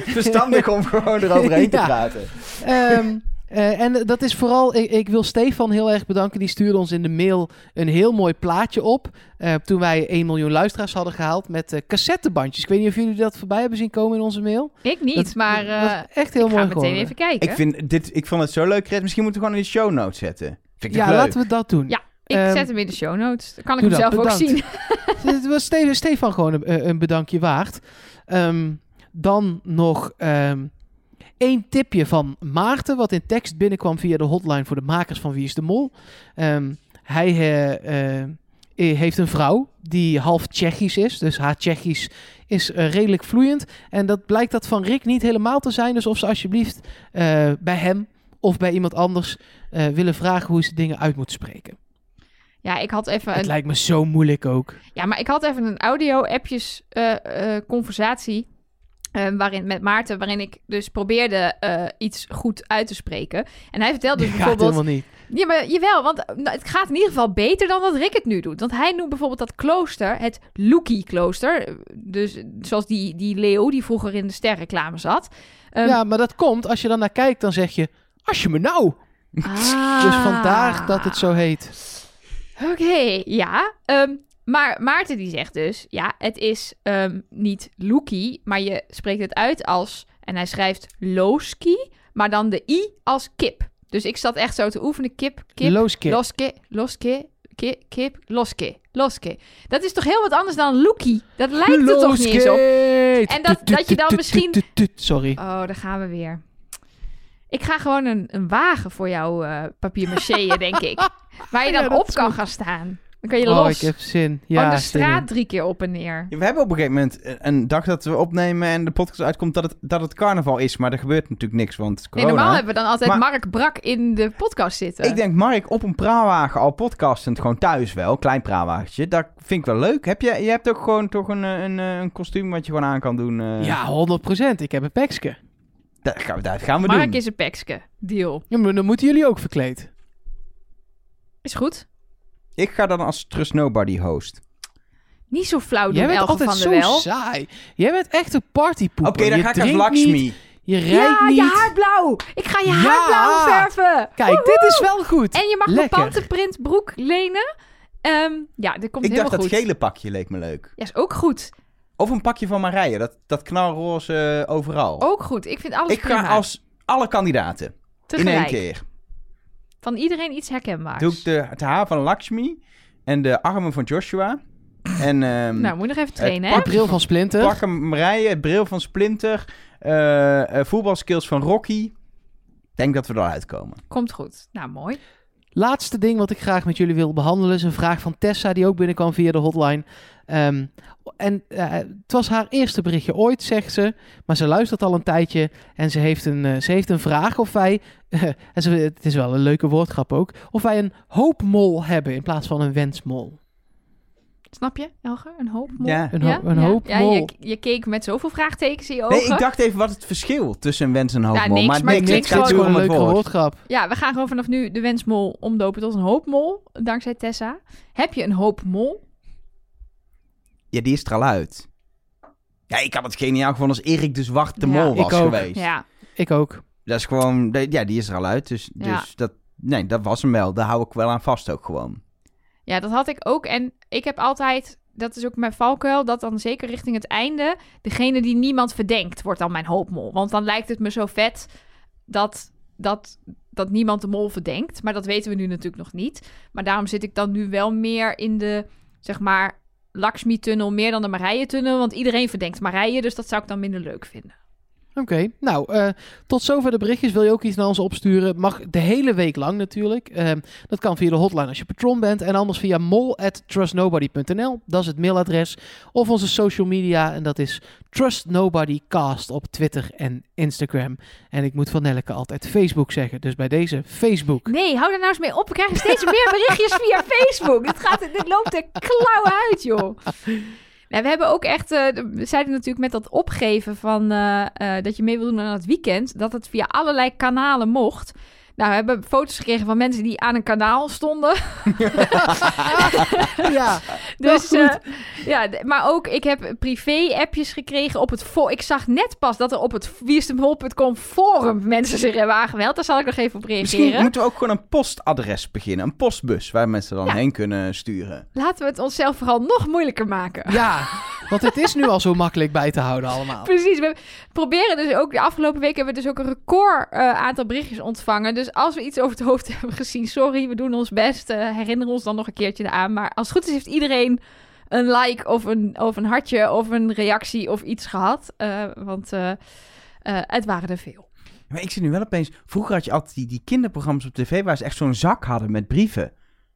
S1: Verstandig om gewoon eroverheen te
S3: Ja.
S1: praten.
S3: Ehm, eh, en dat is vooral, ik, ik wil Stefan heel erg bedanken. Die stuurde ons in de mail een heel mooi plaatje op. eh, toen wij 1 miljoen luisteraars hadden gehaald met eh, cassettebandjes. Ik weet niet of jullie dat voorbij hebben zien komen in onze mail.
S2: Ik niet,
S3: Dat-
S2: maar
S3: dat
S2: eh,
S3: echt heel
S2: ik ga
S3: mooi
S2: meteen
S3: geworden.
S2: even kijken.
S1: Ik, vind dit, ik vond het zo leuk, Chris. Misschien moeten we gewoon in de show notes zetten. Vind ik
S3: Ja,
S1: leuk?
S3: laten we dat doen.
S2: Ja, Ik
S3: Ehm,
S2: zet hem in de show notes. Dan kan ik hem
S3: dat,
S2: zelf ook
S3: bedankt.
S2: zien.
S3: Het was Ste- Stefan gewoon een, eh, een bedankje waard. Ehm, dan nog ehm één tipje van Maarten, wat in tekst binnenkwam via de hotline voor de makers van Wie is de Mol. Ehm, hij eh, eh, heeft een vrouw die half Tsjechisch is, dus haar Tsjechisch is eh, redelijk vloeiend. En dat blijkt dat van Rick niet helemaal te zijn, dus of ze alsjeblieft eh, bij hem of bij iemand anders eh, willen vragen hoe ze dingen uit moeten spreken.
S2: Ja, ik had even
S3: Het
S2: een,
S3: lijkt me zo moeilijk ook.
S2: ja, maar ik had even een audio-appjes eh, eh, conversatie eh, waarin, met Maarten, waarin ik dus probeerde eh, iets goed uit te spreken. En hij vertelde dus bijvoorbeeld...
S3: helemaal niet.
S2: Ja, maar jawel, want nou, het gaat in ieder geval beter dan dat Rick het nu doet. Want hij noemt bijvoorbeeld dat klooster het Loki-klooster. Dus zoals die, die leeuw die vroeger in de sterreclame zat. Ehm,
S3: ja, maar dat komt, als je dan naar kijkt, dan zeg je, als je me nou.
S2: ah.
S3: Dus vandaar dat het zo heet.
S2: Oké, ja. Ehm, maar Maarten die zegt dus, ja, het is ehm, niet Loki, maar je spreekt het uit als, en hij schrijft Loski, maar dan de i als kip. Dus ik zat echt zo te oefenen, kip, kip, loske, loske, ki- kip, loske, loske. Dat is toch heel wat anders dan Loki? Dat lijkt er toch niet eens op? En dat- dat je dan misschien-
S3: Sorry.
S2: Oh, daar gaan we weer. Ik ga gewoon een, een wagen voor jou uh, papier macheën, denk ik. Waar je dan op kan gaan staan. Dan kan je
S3: Oh,
S2: los.
S3: ik heb zin. Ja,
S2: de
S3: zin
S2: straat drie keer op en neer.
S1: Ja, we hebben op een gegeven moment een- dag dat we opnemen en de podcast uitkomt dat het, dat het carnaval is. Maar er gebeurt natuurlijk niks, want
S2: Nee,
S1: corona.
S2: normaal hebben we dan altijd
S1: Maar-
S2: Mark Brak in de podcast zitten.
S1: Ik denk Mark op een praalwagen al podcastend gewoon thuis wel. Klein praalwagentje. Dat vind ik wel leuk. Heb je, je hebt ook gewoon toch een, een, een kostuum wat je gewoon aan kan doen. eh.
S3: Ja, 100%. Ik heb een pekske.
S1: Dat gaan we, dat gaan we
S2: Mark
S1: doen.
S2: is een pekske. Deal.
S3: Ja, maar dan moeten jullie ook verkleed.
S2: Is goed.
S1: Ik ga dan als Trust Nobody host.
S2: Niet zo flauw doen,
S3: Jij bent altijd
S2: van
S3: zo
S2: Wel.
S3: saai. Jij bent echt een partypoeper.
S1: Oké, dan
S3: Je
S1: ga ik als
S3: drinkt
S1: Lakshmi.
S3: niet, je rijdt
S2: Ja,
S3: niet.
S2: je haar blauw. Ik ga je
S3: Ja.
S2: haar blauw verven.
S3: Kijk, dit is wel goed.
S2: En je mag mijn
S3: Lekker.
S2: pantenprint broek lenen. Ehm, ja, dit komt
S1: Ik dacht dat
S2: goed.
S1: gele pakje leek me leuk.
S2: Ja, is ook goed.
S1: Of een pakje van Marije. Dat, dat knalroze eh, overal.
S2: Ook goed. Ik vind alles
S1: ik ga
S2: prima.
S1: als alle kandidaten. In
S2: Tegelijk.
S1: één keer.
S2: Van iedereen iets herkenbaars.
S1: Doe ik de, het haar van Lakshmi. En de armen van Joshua. En ehm
S2: Nou, moet je nog even trainen, hè?
S3: De bril van Splinter.
S1: pakken Marije, het bril van Splinter. eh, eh, voetbalskills van Rocky. Denk dat we eruit komen.
S2: Komt goed. Nou, mooi.
S3: Laatste ding wat ik graag met jullie wil behandelen is een vraag van Tessa, die ook binnenkwam via de hotline. Ehm, en eh, het was haar eerste berichtje ooit, zegt ze. Maar ze luistert al een tijdje en ze heeft een, eh, ze heeft een vraag of wij, en het is wel een leuke woordgrap ook, of wij een hoopmol hebben in plaats van een wensmol.
S2: Snap je, Elger? Een hoop mol?
S1: Ja.
S3: Een, ho- een
S2: ja.
S3: hoop
S2: Ja,
S3: mol.
S2: je, je keek met zoveel vraagtekens in je ogen.
S1: Nee, ik dacht even wat het verschil tussen een wens en een hoopmol.
S2: niks,
S1: maar
S2: maar
S1: nee,
S2: het
S1: niks
S3: is
S1: puur
S3: gewoon
S1: om
S3: een
S1: het
S3: leuke woordgrap.
S2: Ja, we gaan gewoon vanaf nu de wensmol omdopen tot een hoopmol. Dankzij Tessa. Heb je een hoopmol?
S1: Ja, die is er al uit. Ja, ik had het geniaal gevonden als Erik de Zwarte
S2: Ja.
S1: Mol was
S3: Ik ook.
S1: geweest.
S2: Ja.
S3: Ik ook.
S1: Dat is gewoon... de- Ja, die is er al uit. Dus,
S2: Ja.
S1: dus dat... Nee, dat was hem wel. Daar hou ik wel aan vast ook gewoon.
S2: Ja, dat had ik ook. En ik heb altijd, dat is ook mijn valkuil, dat dan zeker richting het einde, degene die niemand verdenkt, wordt dan mijn hoopmol. Want dan lijkt het me zo vet dat, dat, dat niemand de mol verdenkt. Maar dat weten we nu natuurlijk nog niet. Maar daarom zit ik dan nu wel meer in de, zeg maar, Lakshmi-tunnel, meer dan de Marije-tunnel. Want iedereen verdenkt Marije, dus dat zou ik dan minder leuk vinden.
S3: Oké, nou, eh, tot zover de berichtjes. Wil je ook iets naar ons opsturen? Mag de hele week lang natuurlijk. Ehm, dat kan via de hotline als je patron bent. En anders via mol.trustnobody.nl. Dat is het mailadres. Of onze social media. En dat is trustnobodycast op Twitter en Instagram. En ik moet van Nelleke altijd Facebook zeggen. Dus bij deze Facebook.
S2: Nee, hou er nou eens mee op. We krijgen steeds meer berichtjes via Facebook. Dit, gaat, dit loopt de klauwen uit, joh. Nou, we hebben ook echt, eh, we zeiden natuurlijk met dat opgeven van eh, eh, dat je mee wil doen aan het weekend, dat het via allerlei kanalen mocht. Nou, we hebben foto's gekregen van mensen die aan een kanaal stonden.
S3: ja,
S2: Dus, eh, ja, maar ook, ik heb privé-appjes gekregen op het forum. Ik zag net pas dat er op het wierstemhol.com forum mensen zich hebben aangemeld. Daar zal ik nog even op reageren.
S1: Misschien moeten we ook gewoon een postadres beginnen. Een postbus waar mensen dan
S2: Ja.
S1: heen kunnen sturen.
S2: Laten we het onszelf vooral nog moeilijker maken.
S3: ja, want het is nu al zo makkelijk bij te houden allemaal.
S2: Precies. We proberen dus ook... De afgelopen week hebben we dus ook een record eh, aantal berichtjes ontvangen. Dus als we iets over het hoofd hebben gezien, sorry, we doen ons best. Eh herinner ons dan nog een keertje aan. Maar als het goed is, heeft iedereen een like of een, of een hartje of een reactie of iets gehad. Eh, want eh, het waren er veel.
S1: Maar ik zit nu wel opeens... Vroeger had je altijd die, die kinderprogramma's op tv... waar ze echt zo'n zak hadden met brieven.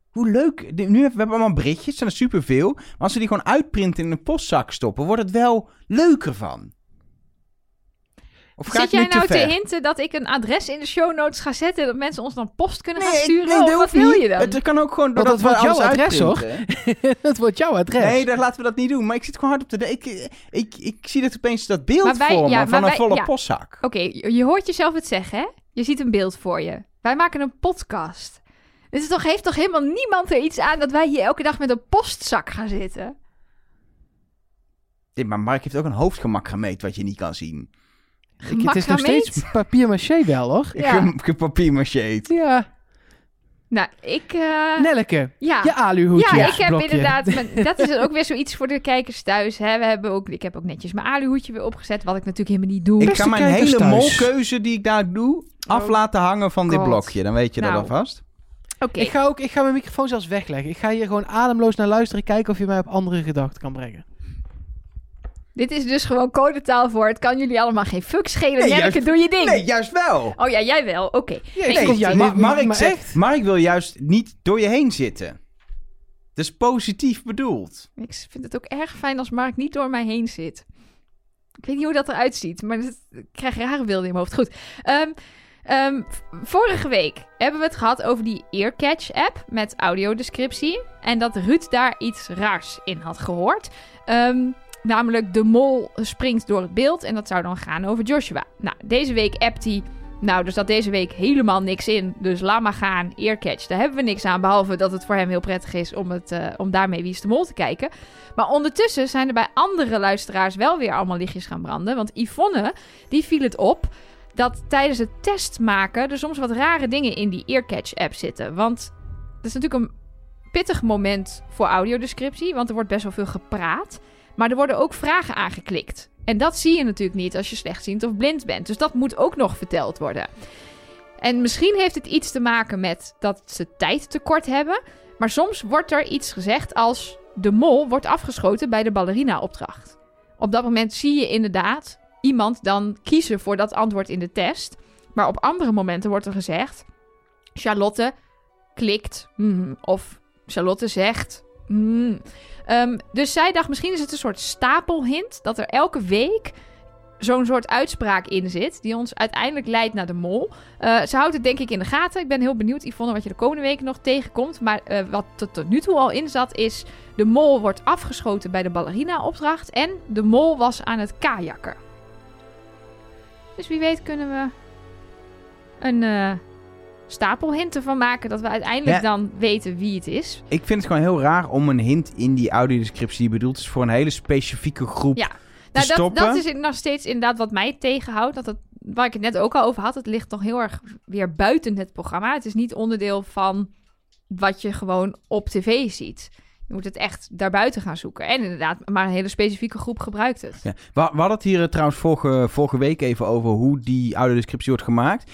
S1: Hoe leuk. Nu hebben we allemaal berichtjes, er zijn er superveel. Maar als we die gewoon uitprinten in een postzak stoppen... wordt het wel leuker van. Of ga
S2: Zit jij nou
S1: te
S2: hinten dat ik een adres in de show notes ga zetten... dat mensen ons dan post kunnen gaan
S1: Nee,
S2: sturen?
S1: nee,
S2: Of
S1: dat
S2: wat wil
S1: niet.
S2: je dan?
S1: Het kan ook gewoon
S3: dat wordt jouw adres, hoor. dat wordt jouw adres.
S1: Nee, daar laten we dat niet doen. Maar ik zit gewoon hard op de... Ik, ik, ik, zie dat opeens dat beeld
S2: Maar wij-
S1: voor me van
S2: maar
S1: een
S2: wij-
S1: volle
S2: ja.
S1: postzak.
S2: Oké, je je hoort jezelf het zeggen, hè? Je ziet een beeld voor je. Wij maken een podcast. Dit is toch, heeft toch helemaal niemand er iets aan dat wij hier elke dag met een postzak gaan zitten?
S1: Nee, maar Mark heeft ook een hoofdgemak gemeten wat je niet kan zien.
S3: Ik- het is nog steeds papier maché wel, hoor.
S2: Ja.
S1: Ja. Gepapier-macheerd.
S3: Ja,
S2: Nou, ik... eh,
S3: Nelleke,
S2: ja.
S3: je aluhoedje.
S2: Ja, ik heb
S3: blokje.
S2: inderdaad... mijn- dat is ook weer zoiets voor de kijkers thuis. Hè? We hebben ook, ik heb ook netjes mijn aluhoedje weer opgezet, wat ik natuurlijk helemaal niet doe.
S1: Ik
S3: Beste
S1: ga mijn hele
S3: thuis.
S1: molkeuze die ik daar doe af
S2: Oh.
S1: laten hangen van dit blokje. Dan weet je
S2: Nou.
S1: dat alvast.
S2: Oké,
S3: Ik ga ook ik ga mijn microfoon zelfs wegleggen. Ik ga hier gewoon ademloos naar luisteren. Kijken of je mij op andere gedachten kan brengen.
S2: Dit is dus gewoon codetaal voor... Het kan jullie allemaal geen fuck schelen.
S1: Nee,
S2: doe je ding.
S1: Nee, juist wel.
S2: Oh ja, jij wel. Oké.
S3: Ja,
S2: Nee,
S3: ik maar.
S1: Mark wil juist niet door je heen zitten. Dat is positief bedoeld.
S2: Ik vind het ook erg fijn als Mark niet door mij heen zit. Ik weet niet hoe dat eruit ziet, maar dat- ik krijg rare beelden in mijn hoofd. Goed. Ehm, ehm, vorige week hebben we het gehad over die Earcatch-app met audiodescriptie. En dat Ruud daar iets raars in had gehoord. Ehm, namelijk de mol springt door het beeld en dat zou dan gaan over Joshua. Nou, deze week appt hij... Nou, er zat deze week helemaal niks in. Dus laat maar gaan, Earcatch. Daar hebben we niks aan. Behalve dat het voor hem heel prettig is om, het, eh, om daarmee Wie is de Mol te kijken. Maar ondertussen zijn er bij andere luisteraars wel weer allemaal lichtjes gaan branden. Want Yvonne, die viel het op dat tijdens het test maken er soms wat rare dingen in die Earcatch-app zitten. Want dat is natuurlijk een pittig moment voor audiodescriptie, want er wordt best wel veel gepraat. Maar er worden ook vragen aangeklikt. En dat zie je natuurlijk niet als je slechtziend of blind bent. Dus dat moet ook nog verteld worden. En misschien heeft het iets te maken met dat ze tijd tekort hebben. Maar soms wordt er iets gezegd als... de mol wordt afgeschoten bij de ballerina-opdracht. Op dat moment zie je inderdaad iemand dan kiezen voor dat antwoord in de test. Maar op andere momenten wordt er gezegd... Charlotte klikt. hmm, of Charlotte zegt... hmm. Ehm, dus zij dacht, misschien is het een soort stapelhint... dat er elke week zo'n soort uitspraak in zit... die ons uiteindelijk leidt naar de mol. Eh, ze houdt het denk ik in de gaten. Ik ben heel benieuwd, Yvonne, wat je de komende weken nog tegenkomt. Maar eh, wat er tot nu toe al in zat is... de mol wordt afgeschoten bij de ballerina-opdracht... en de mol was aan het kajakken. Dus wie weet kunnen we een eh stapel hinten van maken... dat we uiteindelijk
S1: Ja.
S2: dan weten wie het is.
S1: Ik vind het gewoon heel raar om een hint in die audiodescriptie die bedoeld is voor een hele specifieke groep
S2: Ja. Nou, dat, dat is nog steeds inderdaad wat mij tegenhoudt. Dat het, waar ik het net ook al over had, het ligt toch heel erg weer buiten het programma. Het is niet onderdeel van wat je gewoon op tv ziet. Je moet het echt daarbuiten gaan zoeken. En inderdaad, maar een hele specifieke groep gebruikt het.
S1: Ja. We, we hadden het hier eh, trouwens vorige, vorige week even over hoe die audiodescriptie wordt gemaakt.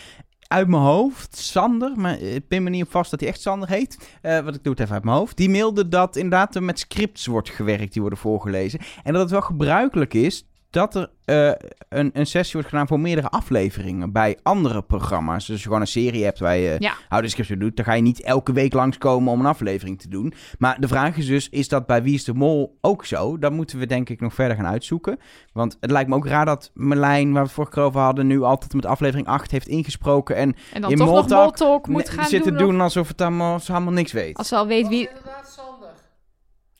S1: Uit mijn hoofd, Sander, maar eh, ik pin me niet op vast dat hij echt Sander heet. Eh, wat ik doe het even uit mijn hoofd. Die mailde dat inderdaad er met scripts wordt gewerkt die worden voorgelezen. En dat het wel gebruikelijk is dat er eh, een, een sessie wordt gedaan voor meerdere afleveringen bij andere programma's. Dus als je gewoon een serie hebt waar je
S2: Ja.
S1: ouderscriptie doet, dan ga je niet elke week langskomen om een aflevering te doen. Maar de vraag is dus, is dat bij Wie is de Mol ook zo? Dat moeten we denk ik nog verder gaan uitzoeken. Want het lijkt me ook raar dat Merlijn, waar we het vorige keer over hadden, nu altijd met aflevering 8 heeft ingesproken en
S2: En dan
S1: in
S2: toch nog
S1: Moltalk
S2: moet gaan
S1: zitten
S2: doen.
S1: alsof het allemaal, ze allemaal niks weet.
S2: Als ze al weet wie...
S3: inderdaad Sander.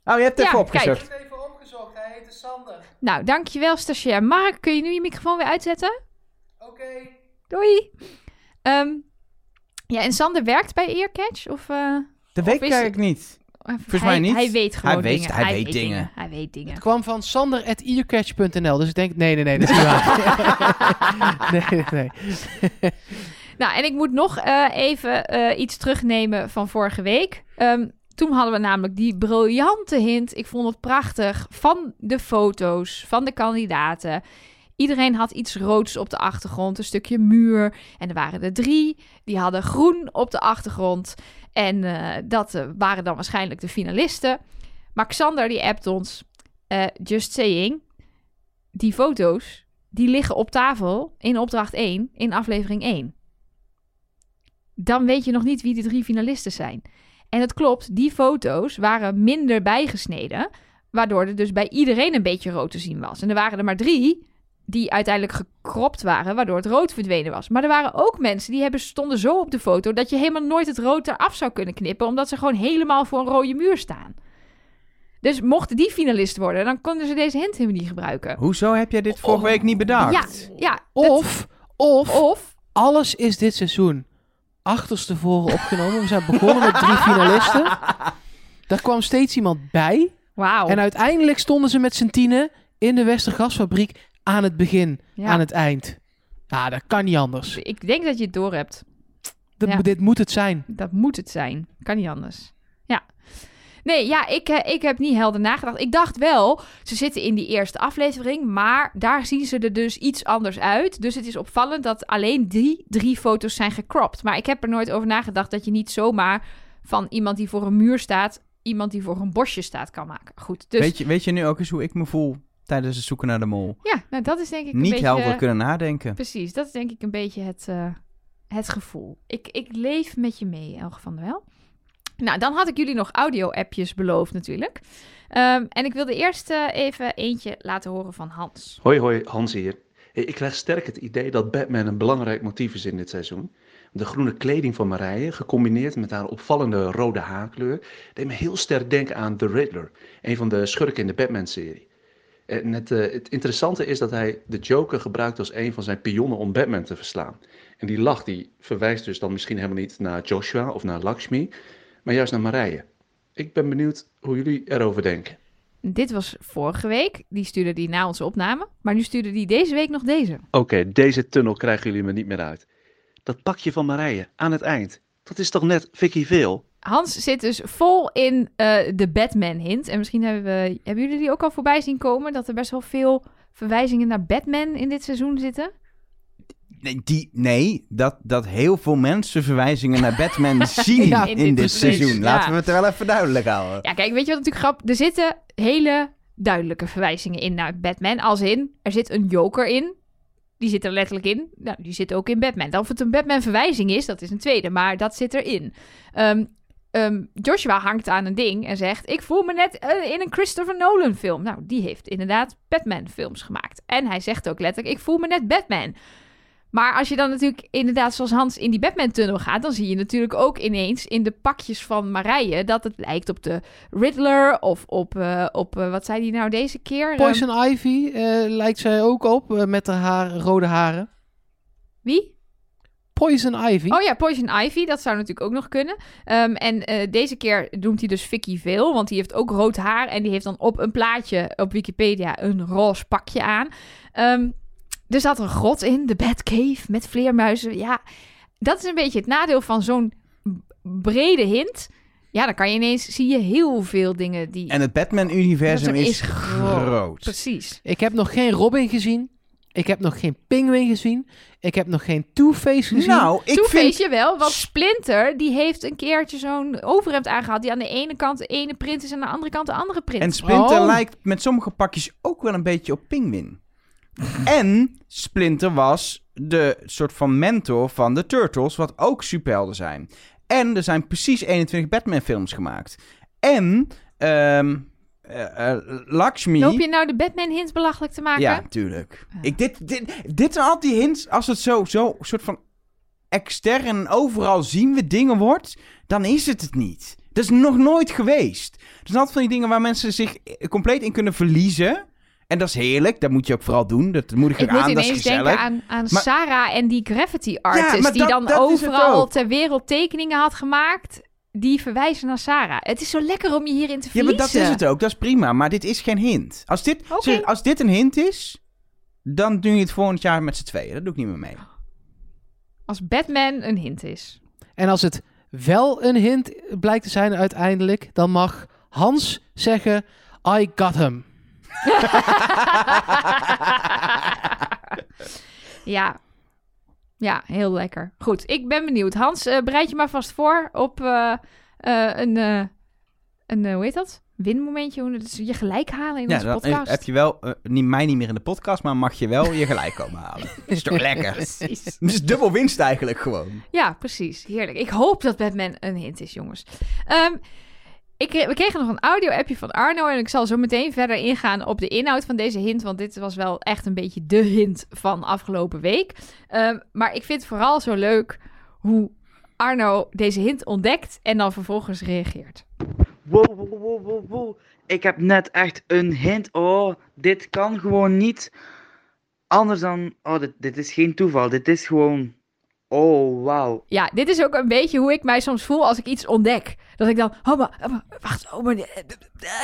S1: Oh, je hebt het
S2: Ja,
S1: even opgezocht.
S3: heb even opgezocht. Hij heette Sander.
S2: Nou, dankjewel stagiair. Mark, kun je nu je microfoon weer uitzetten?
S3: Oké.
S2: Doei. Ehm, ja, en Sander werkt bij Earcatch? Of, eh,
S1: Dat
S2: Of
S1: weet ik eigenlijk niet.
S2: of
S1: mij niet.
S2: Hij weet gewoon
S1: Hij weet-
S2: dingen.
S1: hij weet dingen.
S2: Hij weet dingen.
S3: Het kwam van sander.earcatch.nl. Dus ik denk, nee, nee, nee, dat is niet waar. nee, nee, nee.
S2: Nou, en ik moet nog eh, even eh, iets terugnemen van vorige week. Ehm, toen hadden we namelijk die briljante hint. Ik vond het prachtig. Van de foto's van de kandidaten. Iedereen had iets roods op de achtergrond, een stukje muur. En er waren er drie. Die hadden groen op de achtergrond. En eh, dat eh, waren dan waarschijnlijk de finalisten. Maar Xander die appt ons. eh, just saying. Die foto's, die liggen op tafel in opdracht 1 in aflevering 1 dan weet je nog niet wie de drie finalisten zijn. En het klopt, die foto's waren minder bijgesneden, waardoor er dus bij iedereen een beetje rood te zien was. En er waren er maar drie die uiteindelijk gekropt waren, waardoor het rood verdwenen was. Maar er waren ook mensen die hebben, stonden zo op de foto dat je helemaal nooit het rood eraf zou kunnen knippen, omdat ze gewoon helemaal voor een rode muur staan. Dus mochten die finalist worden, dan konden ze deze hint helemaal niet gebruiken.
S1: Hoezo heb jij dit vorige week niet bedacht?
S2: Ja, ja. dat-
S3: Of, of,
S2: of
S3: alles is dit seizoen achterstevoren opgenomen. We zijn begonnen met drie finalisten. Daar kwam steeds iemand bij.
S2: wauw.
S3: En uiteindelijk stonden ze met z'n tienen in de Westergasfabriek aan het begin,
S2: Ja.
S3: aan het eind. Ja, dat kan niet anders.
S2: Ik denk dat je het door hebt.
S3: Dat-
S2: Ja.
S3: Dit moet het zijn.
S2: Dat moet het zijn. Kan niet anders. Ja. Nee, ja, ik, eh, ik heb niet helder nagedacht. Ik dacht wel, ze zitten in die eerste aflevering, maar daar zien ze er dus iets anders uit. Dus het is opvallend dat alleen die drie foto's zijn gecropt. Maar ik heb er nooit over nagedacht dat je niet zomaar van iemand die voor een muur staat, iemand die voor een bosje staat kan maken. Goed, dus
S1: Weet, je, weet je nu ook eens hoe ik me voel tijdens het zoeken naar de mol?
S2: ja, nou dat is denk ik een
S1: Niet
S2: beetje...
S1: helder kunnen nadenken.
S2: Precies, dat is denk ik een beetje het, eh, het gevoel. Ik, ik leef met je mee, Elge van der Wel. Nou, dan had ik jullie nog audio-appjes beloofd natuurlijk. Ehm, en ik wilde eerst eh, even eentje laten horen van Hans.
S7: Hoi, hoi, Hans hier. Ik krijg sterk het idee dat Batman een belangrijk motief is in dit seizoen. De groene kleding van Marije, gecombineerd met haar opvallende rode haarkleur, deed me heel sterk denken aan The Riddler, een van de schurken in de Batman-serie. En het, eh, het interessante is dat hij de Joker gebruikt als een van zijn pionnen om Batman te verslaan. En die lach die verwijst dus dan misschien helemaal niet naar Joshua of naar Lakshmi, maar juist naar Marije. Ik ben benieuwd hoe jullie erover denken.
S2: Dit was vorige week. Die stuurde die na onze opname. Maar nu stuurde die deze week nog deze.
S7: Oké, deze tunnel krijgen jullie me niet meer uit. Dat pakje van Marije aan het eind. Dat is toch net Vicky Veel?
S2: Hans zit dus vol in eh, de Batman-hint. En misschien hebben, we, hebben jullie die ook al voorbij zien komen. Dat er best wel veel verwijzingen naar Batman in dit seizoen zitten.
S1: Nee, die, nee dat, dat heel veel mensen verwijzingen naar Batman zien
S3: Ja,
S1: in,
S2: in dit
S1: dit
S2: seizoen, ja.
S1: Laten we het er wel even duidelijk houden.
S2: Ja, kijk, weet je wat natuurlijk grappig... Er zitten hele duidelijke verwijzingen in naar Batman. Als in, er zit een Joker in. Die zit er letterlijk in. Nou, die zit ook in Batman. Of het een Batman-verwijzing is, dat is een tweede. Maar dat zit erin. Ehm, Joshua hangt aan een ding en zegt... Ik voel me net eh, in een Christopher Nolan film. Nou, die heeft inderdaad Batman-films gemaakt. En hij zegt ook letterlijk... Ik voel me net Batman. Maar als je dan natuurlijk inderdaad zoals Hans in die Batman-tunnel gaat... dan zie je natuurlijk ook ineens in de pakjes van Marije... dat het lijkt op de Riddler of op... eh, op eh, wat zei die nou deze keer?
S3: Poison Ivy eh, lijkt zij ook op met haar haar, rode haren.
S2: Ehm, wie?
S3: Poison Ivy.
S2: Oh ja, Poison Ivy, dat zou natuurlijk ook nog kunnen. Ehm, en deze keer noemt hij dus Vicky Veel, want die heeft ook rood haar... en die heeft dan op een plaatje op Wikipedia een roze pakje aan. Ehm, er zat een grot in, de Batcave, met vleermuizen. Ja, dat is een beetje het nadeel van zo'n brede hint. Ja, dan kan je ineens, zie je heel veel dingen die...
S1: En het Batman-universum is,
S2: is groot.
S1: groot.
S2: Precies.
S3: Ik heb nog geen Robin gezien. Ik heb nog geen Penguin gezien. Ik heb nog geen Two-Face gezien.
S1: Nou, ik
S2: Two-Face
S1: vind...
S2: je wel, want Splinter die heeft een keertje zo'n overhemd aangehad... die aan de ene kant de ene print is en aan de andere kant de andere print.
S1: En Splinter
S3: Oh.
S1: lijkt met sommige pakjes ook wel een beetje op Penguin. En Splinter was de soort van mentor van de Turtles, wat ook superhelden zijn. En er zijn precies 21 Batman-films gemaakt. En eh, eh, Lakshmi...
S2: Loop je nou de Batman-hints belachelijk te maken?
S1: Ja, tuurlijk. Ik, dit, dit, dit zijn altijd die hints. Als het zo, zo soort van extern en overal zien we dingen wordt, dan is het het niet. Dat is nog nooit geweest. Er zijn altijd van die dingen waar mensen zich compleet in kunnen verliezen. En dat is heerlijk. Dat moet je ook vooral doen. Dat moedig ik
S2: Ik moet
S1: aan. Dat is
S2: ineens
S1: gezellig.
S2: denken aan, aan
S1: Maar-
S2: Sarah en die graffiti artist... die
S1: dat-
S2: dan
S1: dat
S2: overal ter wereld tekeningen had gemaakt... die verwijzen naar Sarah. Het is zo lekker om je hierin te
S1: Ja, maar
S2: verliezen.
S1: dat is het ook. Dat is prima. Maar dit is geen hint. Als dit, als dit een hint is, dan doe je het volgend jaar met z'n tweeën. Dat doe ik niet meer mee.
S2: Als Batman een hint is.
S3: En als het wel een hint blijkt te zijn uiteindelijk, dan mag Hans zeggen: I got him.
S2: ja. Ja, heel lekker. Goed, ik ben benieuwd. Hans, eh, bereid je maar vast voor op eh, eh, een, een hoe heet dat? Winmomentje, dus je gelijk halen in
S1: Ja,
S2: onze podcast.
S1: heb je wel, niet, mij niet meer in de podcast, maar mag je wel je gelijk komen halen. is toch lekker?
S2: Precies.
S1: Het is dubbel winst eigenlijk gewoon.
S2: Ja, precies. Heerlijk. Ik hoop dat Batman een hint is, jongens. Ehm, ik, kreeg- we kregen nog een audio-appje van Arno. En ik zal zo meteen verder ingaan op de inhoud van deze hint. Want dit was wel echt een beetje de hint van afgelopen week. Ehm, maar ik vind vooral zo leuk hoe Arno deze hint ontdekt en dan vervolgens reageert.
S8: Wow, wow, wow, wow. Ik heb net echt een hint. Oh, dit kan gewoon niet anders dan. Oh, dit, dit is geen toeval. Dit is gewoon. Oh, wauw.
S2: Ja, dit is ook een beetje hoe ik mij soms voel als ik iets ontdek. Dat ik dan, oh maar, oh, wacht, oh maar, eh,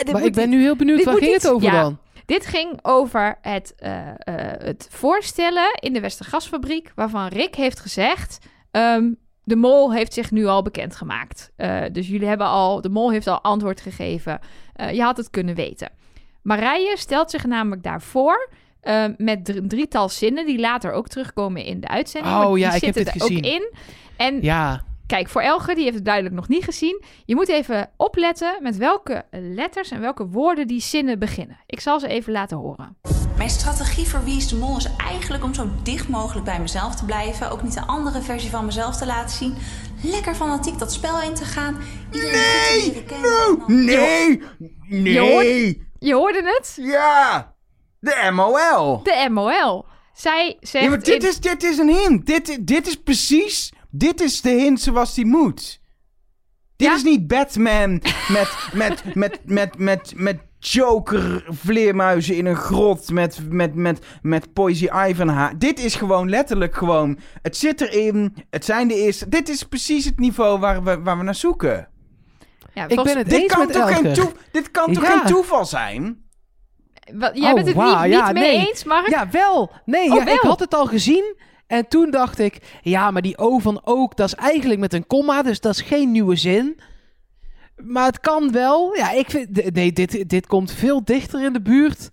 S2: dit
S3: Maar ik ben nu heel benieuwd,
S2: dit
S3: waar ging het over
S2: ja.
S3: dan?
S2: Dit ging over het, eh, eh, het voorstellen in de Westergasfabriek, waarvan Rick heeft gezegd: ehm, de mol heeft zich nu al bekendgemaakt. Eh dus jullie hebben al, de mol heeft al antwoord gegeven. Eh, je had het kunnen weten. Marije stelt zich namelijk daarvoor. Eh, met dr- een drietal zinnen die later ook terugkomen in de uitzending.
S3: Oh ja, ik heb
S2: zitten
S3: dit
S2: er
S3: gezien.
S2: ook in. En
S3: Ja,
S2: Kijk, voor Elge, die heeft het duidelijk nog niet gezien. Je moet even opletten met welke letters en welke woorden die zinnen beginnen. Ik zal ze even laten horen.
S9: Mijn strategie voor Wie is de Mol is eigenlijk om zo dicht mogelijk bij mezelf te blijven. Ook niet een andere versie van mezelf te laten zien. Lekker fanatiek dat spel in te gaan. Iedereen goed te leren kennen. en dan-
S1: Nee! Nee!
S2: Je hoorde het?
S1: Ja! De MOL!
S2: De MOL. Zij zegt...
S1: Ja, maar dit
S2: in-
S1: is, dit is een hint. Dit, dit is precies... Dit is de hint zoals die moet. Dit
S2: Ja?
S1: is niet Batman met, met, met, met, met, met Joker vleermuizen in een grot met, met, met, met Poison Ivy haar. Dit is gewoon letterlijk gewoon... Het zit erin. Het zijn de eerste... Dit is precies het niveau waar we, waar we naar zoeken.
S2: Ja,
S3: ik
S2: volgens-
S3: ben het
S1: Dit
S3: eens
S1: kan,
S3: met
S1: toch geen, toe, dit kan toch
S3: Ja.
S1: geen toeval zijn?
S2: Wat- Jij
S3: Oh,
S2: bent het
S3: wauw,
S2: niet,
S3: ja,
S2: niet mee
S3: nee.
S2: eens, Mark?
S3: Ja, wel. Nee,
S2: Oh,
S3: ja, ik had het al gezien. En toen dacht ik, ja, maar die O van ook, dat is eigenlijk met een komma, dus dat is geen nieuwe zin. Maar het kan wel. Ja, ik vind, nee, dit, dit komt veel dichter in de buurt.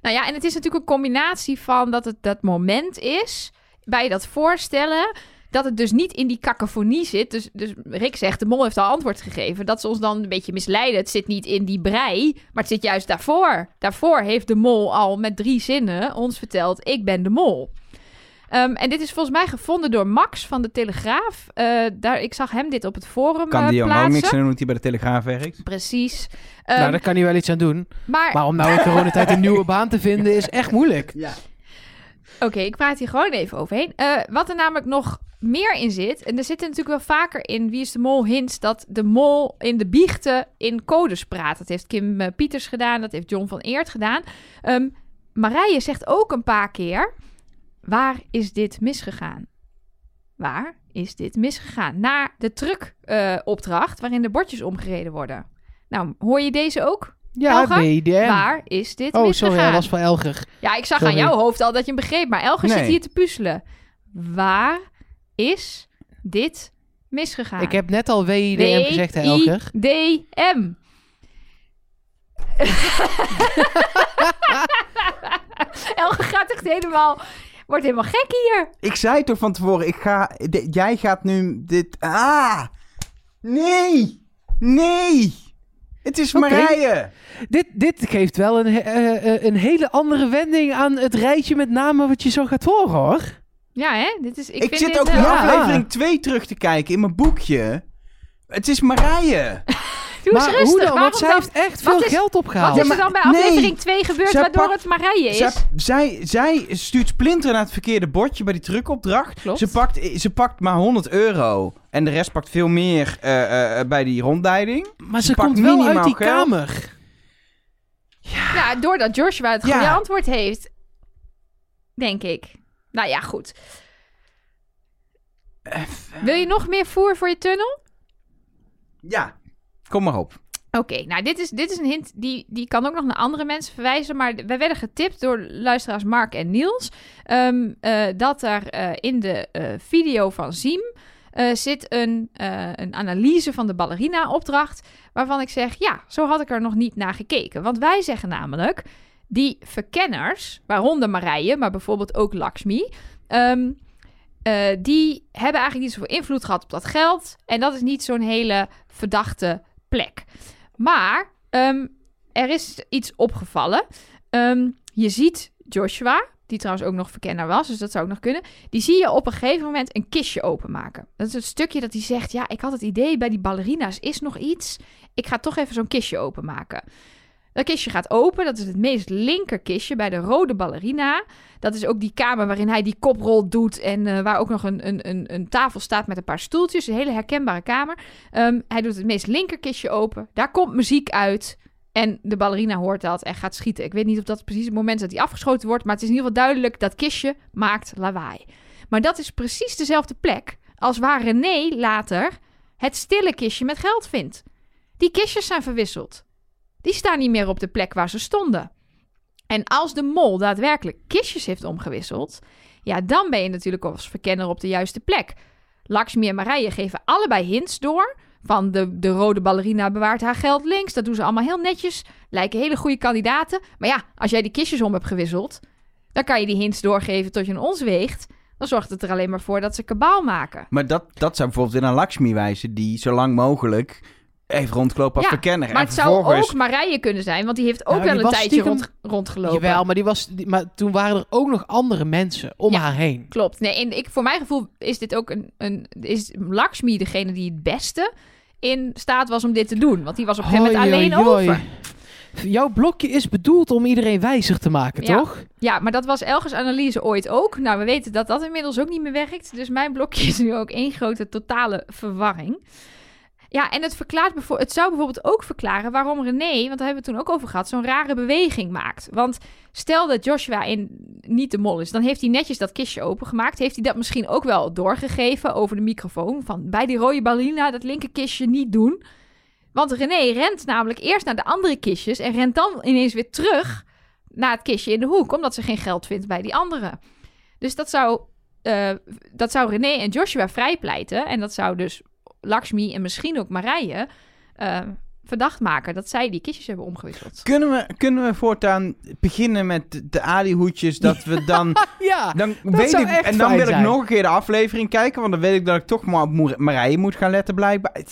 S2: Nou ja, en het is natuurlijk een combinatie van dat het dat moment is bij dat voorstellen. Dat het dus niet in die cacophonie zit. Dus, dus Rick zegt, de mol heeft al antwoord gegeven. Dat ze ons dan een beetje misleiden. Het zit niet in die brei, maar het zit juist daarvoor. Daarvoor heeft de mol al met drie zinnen ons verteld, ik ben de mol. Ehm, en dit is volgens mij gevonden door Max van de Telegraaf. Eh, daar, ik zag hem dit op het forum
S1: Kan
S2: eh,
S1: die jongen ook niks aan doen dat hij bij de Telegraaf werkt?
S2: Precies. Ehm,
S3: nou, daar kan hij wel iets aan doen.
S2: maar
S3: Maar om nou in coronatijd een nieuwe baan te vinden is echt moeilijk.
S1: Ja.
S2: Oké, ik praat hier gewoon even overheen. Eh, wat er namelijk nog meer in zit, en er zitten natuurlijk wel vaker in Wie is de Mol hints, dat de mol in de biechten in codes praat. Dat heeft Kim eh, Pieters gedaan, dat heeft John van Eert gedaan. Ehm Marije zegt ook een paar keer, waar is dit misgegaan? Waar is dit misgegaan? Na de truckopdracht, waarin de bordjes omgereden worden. Nou, hoor je deze ook?
S3: Ja? BDM.
S2: Waar is dit
S3: Oh,
S2: misgegaan?
S3: sorry, dat was van Elger.
S2: Ja, ik zag
S3: Sorry.
S2: aan jouw hoofd al dat je hem begreep, maar Elger zit hier te puzzelen. Waar is dit misgegaan?
S3: Ik heb net al WIDM gezegd, hè, Elger.
S2: W-I-D-M. Elger gaat echt helemaal... Wordt helemaal gek hier.
S1: Ik zei toch van tevoren, ik ga, jij gaat nu dit... Ah! Nee! Nee! Het is
S3: Oké.
S1: Marije.
S3: Dit, dit geeft wel een, eh, eh, een hele andere wending aan het rijtje met namen wat je zo gaat horen, hoor.
S2: Ja, hè? Dit is, ik,
S1: Ik,
S2: vind
S1: zit
S2: dit,
S1: ook
S2: eh,
S1: naar
S3: Ja.
S1: aflevering 2 terug te kijken in mijn boekje. Het is Marije.
S2: Doe eens
S3: maar
S2: rustig.
S3: hoe dan?
S2: Waarom
S3: Want zij
S2: dan?
S3: heeft echt veel
S2: is-
S3: geld opgehaald.
S2: Wat is
S1: Ja,
S2: er dan bij
S1: nee.
S2: aflevering 2 gebeurd waardoor
S1: pakt-
S2: het Marije is?
S1: Zij, zij, zij stuurt Splinter naar het verkeerde bordje bij die truckopdracht.
S2: Klopt.
S1: Ze pakt, ze pakt maar 100 euro. En de rest pakt veel meer eh, eh, bij die rondleiding.
S3: maar
S1: ze
S3: ze
S1: pakt
S3: komt wel uit
S1: minimaal
S3: die
S1: geld.
S3: kamer.
S2: Ja, doordat Joshua het
S1: Ja.
S2: goede antwoord heeft. Denk ik. Nou ja, goed. Wil je nog meer voer voor je tunnel?
S1: Ja, kom maar op.
S2: Oké, nou dit is, dit is een hint die, die kan ook nog naar andere mensen verwijzen. Maar wij werden getipt door luisteraars Mark en Niels. ehm, eh, dat er eh, in de eh, video van Ziem eh, zit een, een analyse van de ballerina-opdracht. Waarvan ik zeg, ja, zo had ik er nog niet naar gekeken. Want wij zeggen namelijk, die verkenners, waaronder Marije, maar bijvoorbeeld ook Lakshmi... ehm, eh, die hebben eigenlijk niet zoveel invloed gehad op dat geld. En dat is niet zo'n hele verdachte plek. Maar ehm, er is iets opgevallen. Ehm, je ziet Joshua, die trouwens ook nog verkenner was, dus dat zou ook nog kunnen. Die zie je op een gegeven moment een kistje openmaken. Dat is het stukje dat hij zegt: Ja, ik had het idee bij die ballerina's is nog iets. Ik ga toch even zo'n kistje openmaken. Dat kistje gaat open. Dat is het meest linker kistje bij de rode ballerina. Dat is ook die kamer waarin hij die koprol doet. En eh, waar ook nog een, een, een, een tafel staat met een paar stoeltjes. Een hele herkenbare kamer. Ehm, hij doet het meest linker kistje open. Daar komt muziek uit. En de ballerina hoort dat en gaat schieten. Ik weet niet of dat precies het moment is dat hij afgeschoten wordt. Maar het is in ieder geval duidelijk dat kistje maakt lawaai. Maar dat is precies dezelfde plek als waar René later het stille kistje met geld vindt. Die kistjes zijn verwisseld. Die staan niet meer op de plek waar ze stonden. En als de mol daadwerkelijk kistjes heeft omgewisseld, ja, dan ben je natuurlijk als verkenner op de juiste plek. Lakshmi en Marije geven allebei hints door. Van de, de rode ballerina bewaart haar geld links. Dat doen ze allemaal heel netjes. Lijken hele goede kandidaten. Maar ja, als jij die kistjes om hebt gewisseld, dan kan je die hints doorgeven tot je een ons weegt. Dan zorgt het er alleen maar voor dat ze kabaal maken.
S1: Maar dat, dat zou bijvoorbeeld in een Lakshmi wijzen... die zo lang mogelijk even rondgelopen als
S2: Ja,
S1: verkenner.
S2: Maar
S1: en
S2: het zou ook Marije kunnen zijn, want die heeft ook
S3: Nou, die
S2: wel een tijdje
S3: stiekem-
S2: rond, rondgelopen.
S3: Jawel, maar, die was, die- maar toen waren er ook nog andere mensen om
S2: Ja.
S3: haar heen.
S2: Klopt. Nee, en ik, voor mijn gevoel is dit ook een, een. Is Lakshmi degene die het beste in staat was om dit te doen? Want die was op een gegeven moment alleen
S3: hoi, hoi.
S2: over.
S3: Jouw blokje is bedoeld om iedereen wijzer te maken,
S2: Ja.
S3: toch?
S2: Ja, maar dat was Elgers analyse ooit ook. Nou, we weten dat dat inmiddels ook niet meer werkt. Dus mijn blokje is nu ook één grote totale verwarring. Ja, en het, verklaart het zou bijvoorbeeld ook verklaren waarom René, want daar hebben we het toen ook over gehad, zo'n rare beweging maakt. Want stel dat Joshua in, niet de mol is, dan heeft hij netjes dat kistje opengemaakt. Heeft hij dat misschien ook wel doorgegeven over de microfoon? Van bij die rode ballerina dat linker kistje niet doen. Want René rent namelijk eerst naar de andere kistjes en rent dan ineens weer terug naar het kistje in de hoek, omdat ze geen geld vindt bij die andere. Dus dat zou, eh, dat zou René en Joshua vrijpleiten. En dat zou dus Lakshmi en misschien ook Marije eh, verdacht maken dat zij die kistjes hebben omgewisseld.
S1: Kunnen we, kunnen we voortaan beginnen met de- Ali-hoedjes, dat we dan...
S3: Ja,
S1: dan weet
S3: zou
S1: ik,
S3: echt
S1: en dan wil ik nog een keer de aflevering kijken, want dan weet ik dat ik toch maar op Marije moet gaan letten blijkbaar.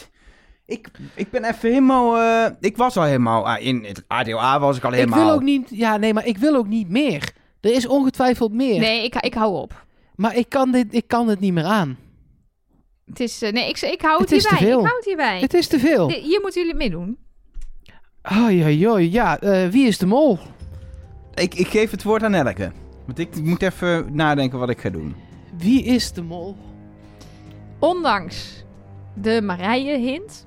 S1: Ik, ik ben even helemaal... eh, ik was al helemaal... ah, in het ADOA was ik al
S3: ik
S1: helemaal...
S3: wil ook niet... Ja, nee, maar ik wil ook niet meer. Er is ongetwijfeld meer.
S2: Nee, ik, ik hou op.
S3: Maar ik kan, dit, ik kan het niet meer aan.
S2: Het is, eh, nee, ik, ik hou het,
S3: Het is te
S2: hierbij.
S3: veel.
S2: Ik hou het hierbij.
S3: Het is te veel.
S2: Di- Hier moeten jullie meedoen.
S3: Oei, oei, oei. Ja, eh, wie is de mol?
S1: Ik, ik geef het woord aan Elke. Want ik moet even nadenken wat ik ga doen.
S3: Wie is de mol?
S2: Ondanks de Marije-hint...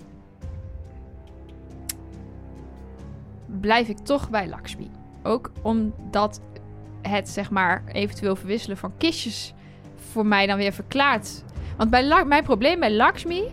S2: blijf ik toch bij Lakshmi. Ook omdat het, zeg maar, eventueel verwisselen van kistjes... voor mij dan weer verklaart. Want bij mijn probleem bij Lakshmi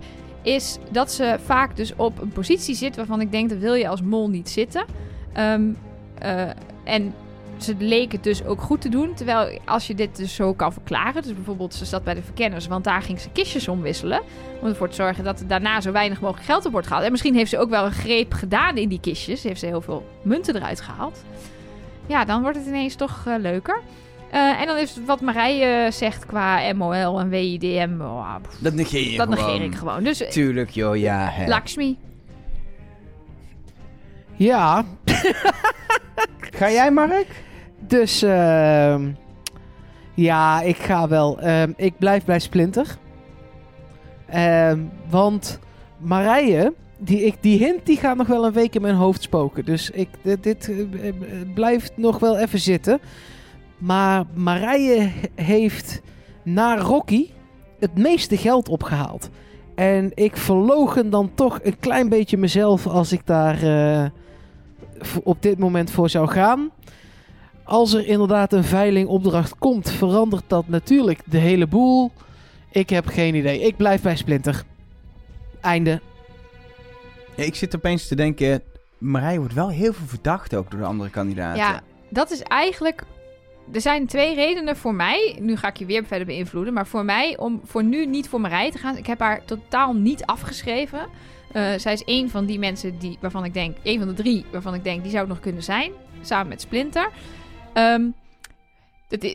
S2: is dat ze vaak dus op een positie zit... waarvan ik denk, dat wil je als mol niet zitten. Ehm, eh, en ze leek het dus ook goed te doen. Terwijl als je dit dus zo kan verklaren. Dus bijvoorbeeld ze zat bij de verkenners. Want daar ging ze kistjes omwisselen. Om ervoor te zorgen dat er daarna zo weinig mogelijk geld op wordt gehaald. En misschien heeft ze ook wel een greep gedaan in die kistjes. Heeft ze heel veel munten eruit gehaald. Ja, dan wordt het ineens toch eh, leuker. Eh, en dan is wat Marije zegt qua MOL en WIDM. oh, pff,
S1: Dat negeer je
S2: dat
S1: gewoon.
S2: negeer ik gewoon. Dus eh,
S1: Tuurlijk, joh, ja. Hè.
S2: Lakshmi.
S3: Ja,
S1: Ga jij, Mark?
S3: dus ehm, ja, ik ga wel. Ehm, ik blijf bij Splinter. Ehm, want Marije, die, ik, die hint die gaat nog wel een week in mijn hoofd spoken. Dus ik, dit, dit eh, eh, blijft nog wel even zitten. Maar Marije heeft na Rocky het meeste geld opgehaald. En ik verlogen dan toch een klein beetje mezelf als ik daar eh, op dit moment voor zou gaan. Als er inderdaad een veilingopdracht komt, verandert dat natuurlijk de hele boel. Ik heb geen idee. Ik blijf bij Splinter. Einde.
S1: Ja, ik zit opeens te denken... Marij wordt wel heel veel verdacht ook door de andere kandidaten.
S2: Ja, dat is eigenlijk. Er zijn twee redenen voor mij. Nu ga ik je weer verder beïnvloeden. Maar voor mij, om voor nu niet voor Marij te gaan. Ik heb haar totaal niet afgeschreven. Eh, zij is een van die mensen die, waarvan ik denk. Een van de drie waarvan ik denk die zou het nog kunnen zijn. Samen met Splinter. Ehm,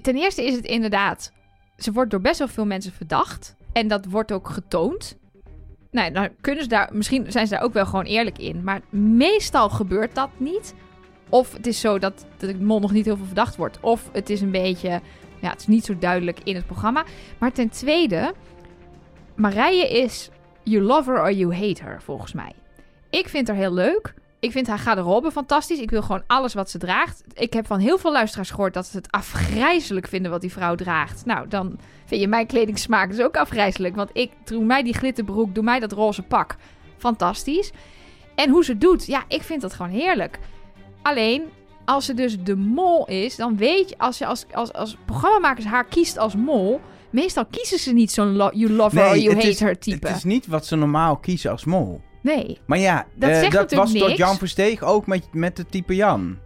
S2: ten eerste is het inderdaad. Ze wordt door best wel veel mensen verdacht. En dat wordt ook getoond. Nou, dan kunnen ze daar. Misschien zijn ze daar ook wel gewoon eerlijk in. Maar meestal gebeurt dat niet. Of het is zo dat de mol nog niet heel veel verdacht wordt. Of het is een beetje. Ja, het is niet zo duidelijk in het programma. Maar ten tweede. Marije is. You love her or you hate her, volgens mij. Ik vind haar heel leuk. Ik vind haar garderobe fantastisch. Ik wil gewoon alles wat ze draagt. Ik heb van heel veel luisteraars gehoord dat ze het afgrijzelijk vinden wat die vrouw draagt. Nou, dan vind je mijn kledingsmaak dus ook afgrijzelijk. Want ik doe mij die glitterbroek, doe mij dat roze pak. Fantastisch. En hoe ze doet, ja, ik vind dat gewoon heerlijk. Alleen, als ze dus de mol is, dan weet je, als je als, als, als programmamakers haar kiest als mol, meestal kiezen ze niet zo'n lo- you love her or you hate
S1: is,
S2: her type.
S1: Het is niet wat ze normaal kiezen als mol.
S2: Nee.
S1: Maar ja,
S2: Dat
S1: eh,
S2: zegt
S1: dat was tot
S2: niks.
S1: Jan Versteeg ook met, met het type Jan.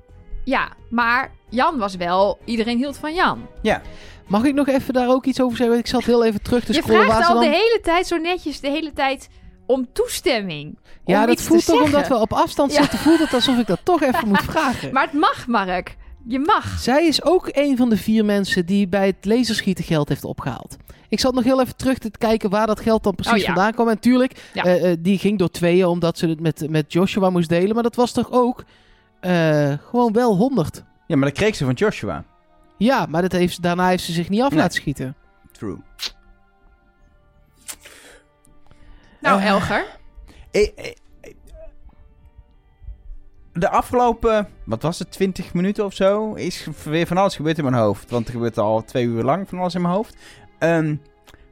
S2: Ja, maar Jan was wel, iedereen hield van Jan.
S3: Mag ik nog even daar ook iets over zeggen? Ik zat heel even terug te
S2: je
S3: scrollen.
S2: vraagt
S3: waar ze
S2: al
S3: dan...
S2: de hele tijd zo netjes, de hele tijd om toestemming.
S3: Ja,
S2: om
S3: dat
S2: iets
S3: voelt
S2: te
S3: toch
S2: zeggen.
S3: omdat we op afstand
S2: Ja.
S3: zitten, voelt het alsof ik dat toch even moet vragen.
S2: Maar het mag, Mark. Je mag.
S3: Zij is ook een van de vier mensen die bij het laserschieten geld heeft opgehaald. Ik zat nog heel even terug te kijken waar dat geld dan precies
S2: Oh ja.
S3: vandaan kwam. En tuurlijk,
S2: Ja.
S3: eh, eh, die ging door tweeën omdat ze het met, met Joshua moest delen. Maar dat was toch ook eh, gewoon wel 100.
S1: Ja, maar dat kreeg ze van Joshua.
S3: Ja, maar dat heeft, daarna heeft ze zich niet af
S1: Nee.
S3: laten schieten.
S1: True.
S2: Nou,
S1: Eh,
S2: Elger.
S1: Eh, eh, eh, De afgelopen, wat was het, 20 minuten of zo, is weer van alles gebeurd in mijn hoofd. Want er gebeurt al twee uur lang van alles in mijn hoofd. Ehm,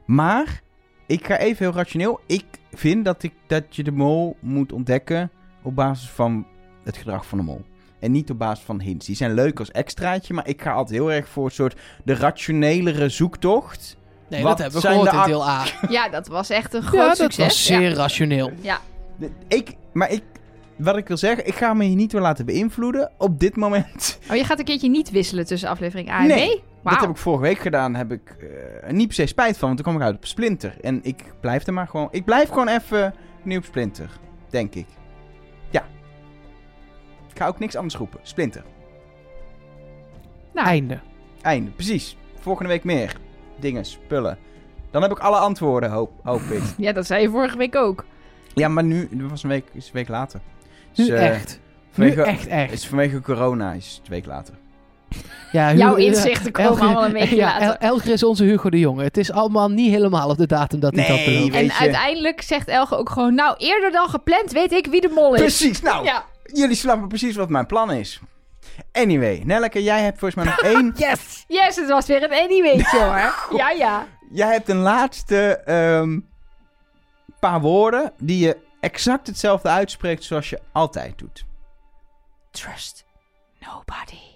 S1: maar, ik ga even heel rationeel. Ik vind dat, ik, dat je de mol moet ontdekken op basis van het gedrag van de mol. En niet op basis van hints. Die zijn leuk als extraatje, maar ik ga altijd heel erg voor een soort de rationelere zoektocht.
S3: Nee,
S1: Wat
S3: dat hebben we
S1: zijn
S3: gehoord
S1: de
S3: in deel A.
S2: Ja, dat was echt een groot
S3: Ja, dat
S2: succes.
S3: was zeer rationeel.
S2: Ja.
S1: Ik, maar ik, wat ik wil zeggen, ik ga me hier niet door laten beïnvloeden op dit moment.
S2: Oh, je gaat een keertje niet wisselen tussen aflevering A en
S1: Nee,
S2: B?
S1: Dat heb ik vorige week gedaan, heb ik eh, niet per se spijt van, want toen kwam ik uit op Splinter. En ik blijf er maar gewoon, ik blijf gewoon even nu op Splinter, denk ik. Ja. Ik ga ook niks anders roepen. Splinter.
S2: Nou,
S3: Einde.
S1: Einde. Precies. Volgende week meer. Dingen, spullen. Dan heb ik alle antwoorden, hoop, hoop ik.
S2: Ja, dat zei je vorige week ook.
S1: Ja, maar nu, nu was een week, is een week later.
S3: Nu
S1: Dus, eh,
S3: echt. Nu
S1: vanwege-
S3: echt, echt.
S1: Is vanwege corona is het een week later.
S3: Ja,
S2: Jouw
S3: Hugo-
S2: inzichten komen
S3: Elger-
S2: allemaal een weekje
S3: ja,
S2: later.
S3: El- Elger is onze Hugo de Jonge. Het is allemaal niet helemaal op de datum dat hij dat
S1: Nee, weet
S2: En
S1: je-
S2: uiteindelijk zegt Elge ook gewoon... Nou, eerder dan gepland weet ik wie de mol is.
S1: Precies, nou,
S2: Ja.
S1: jullie snappen precies wat mijn plan is. Anyway, Nelleke, jij hebt volgens mij nog één.
S3: Yes!
S2: Yes, het was weer een anyweetje hoor. Ja, ja.
S1: Jij hebt een laatste ehm, paar woorden die je exact hetzelfde uitspreekt zoals je altijd doet.
S2: Trust nobody.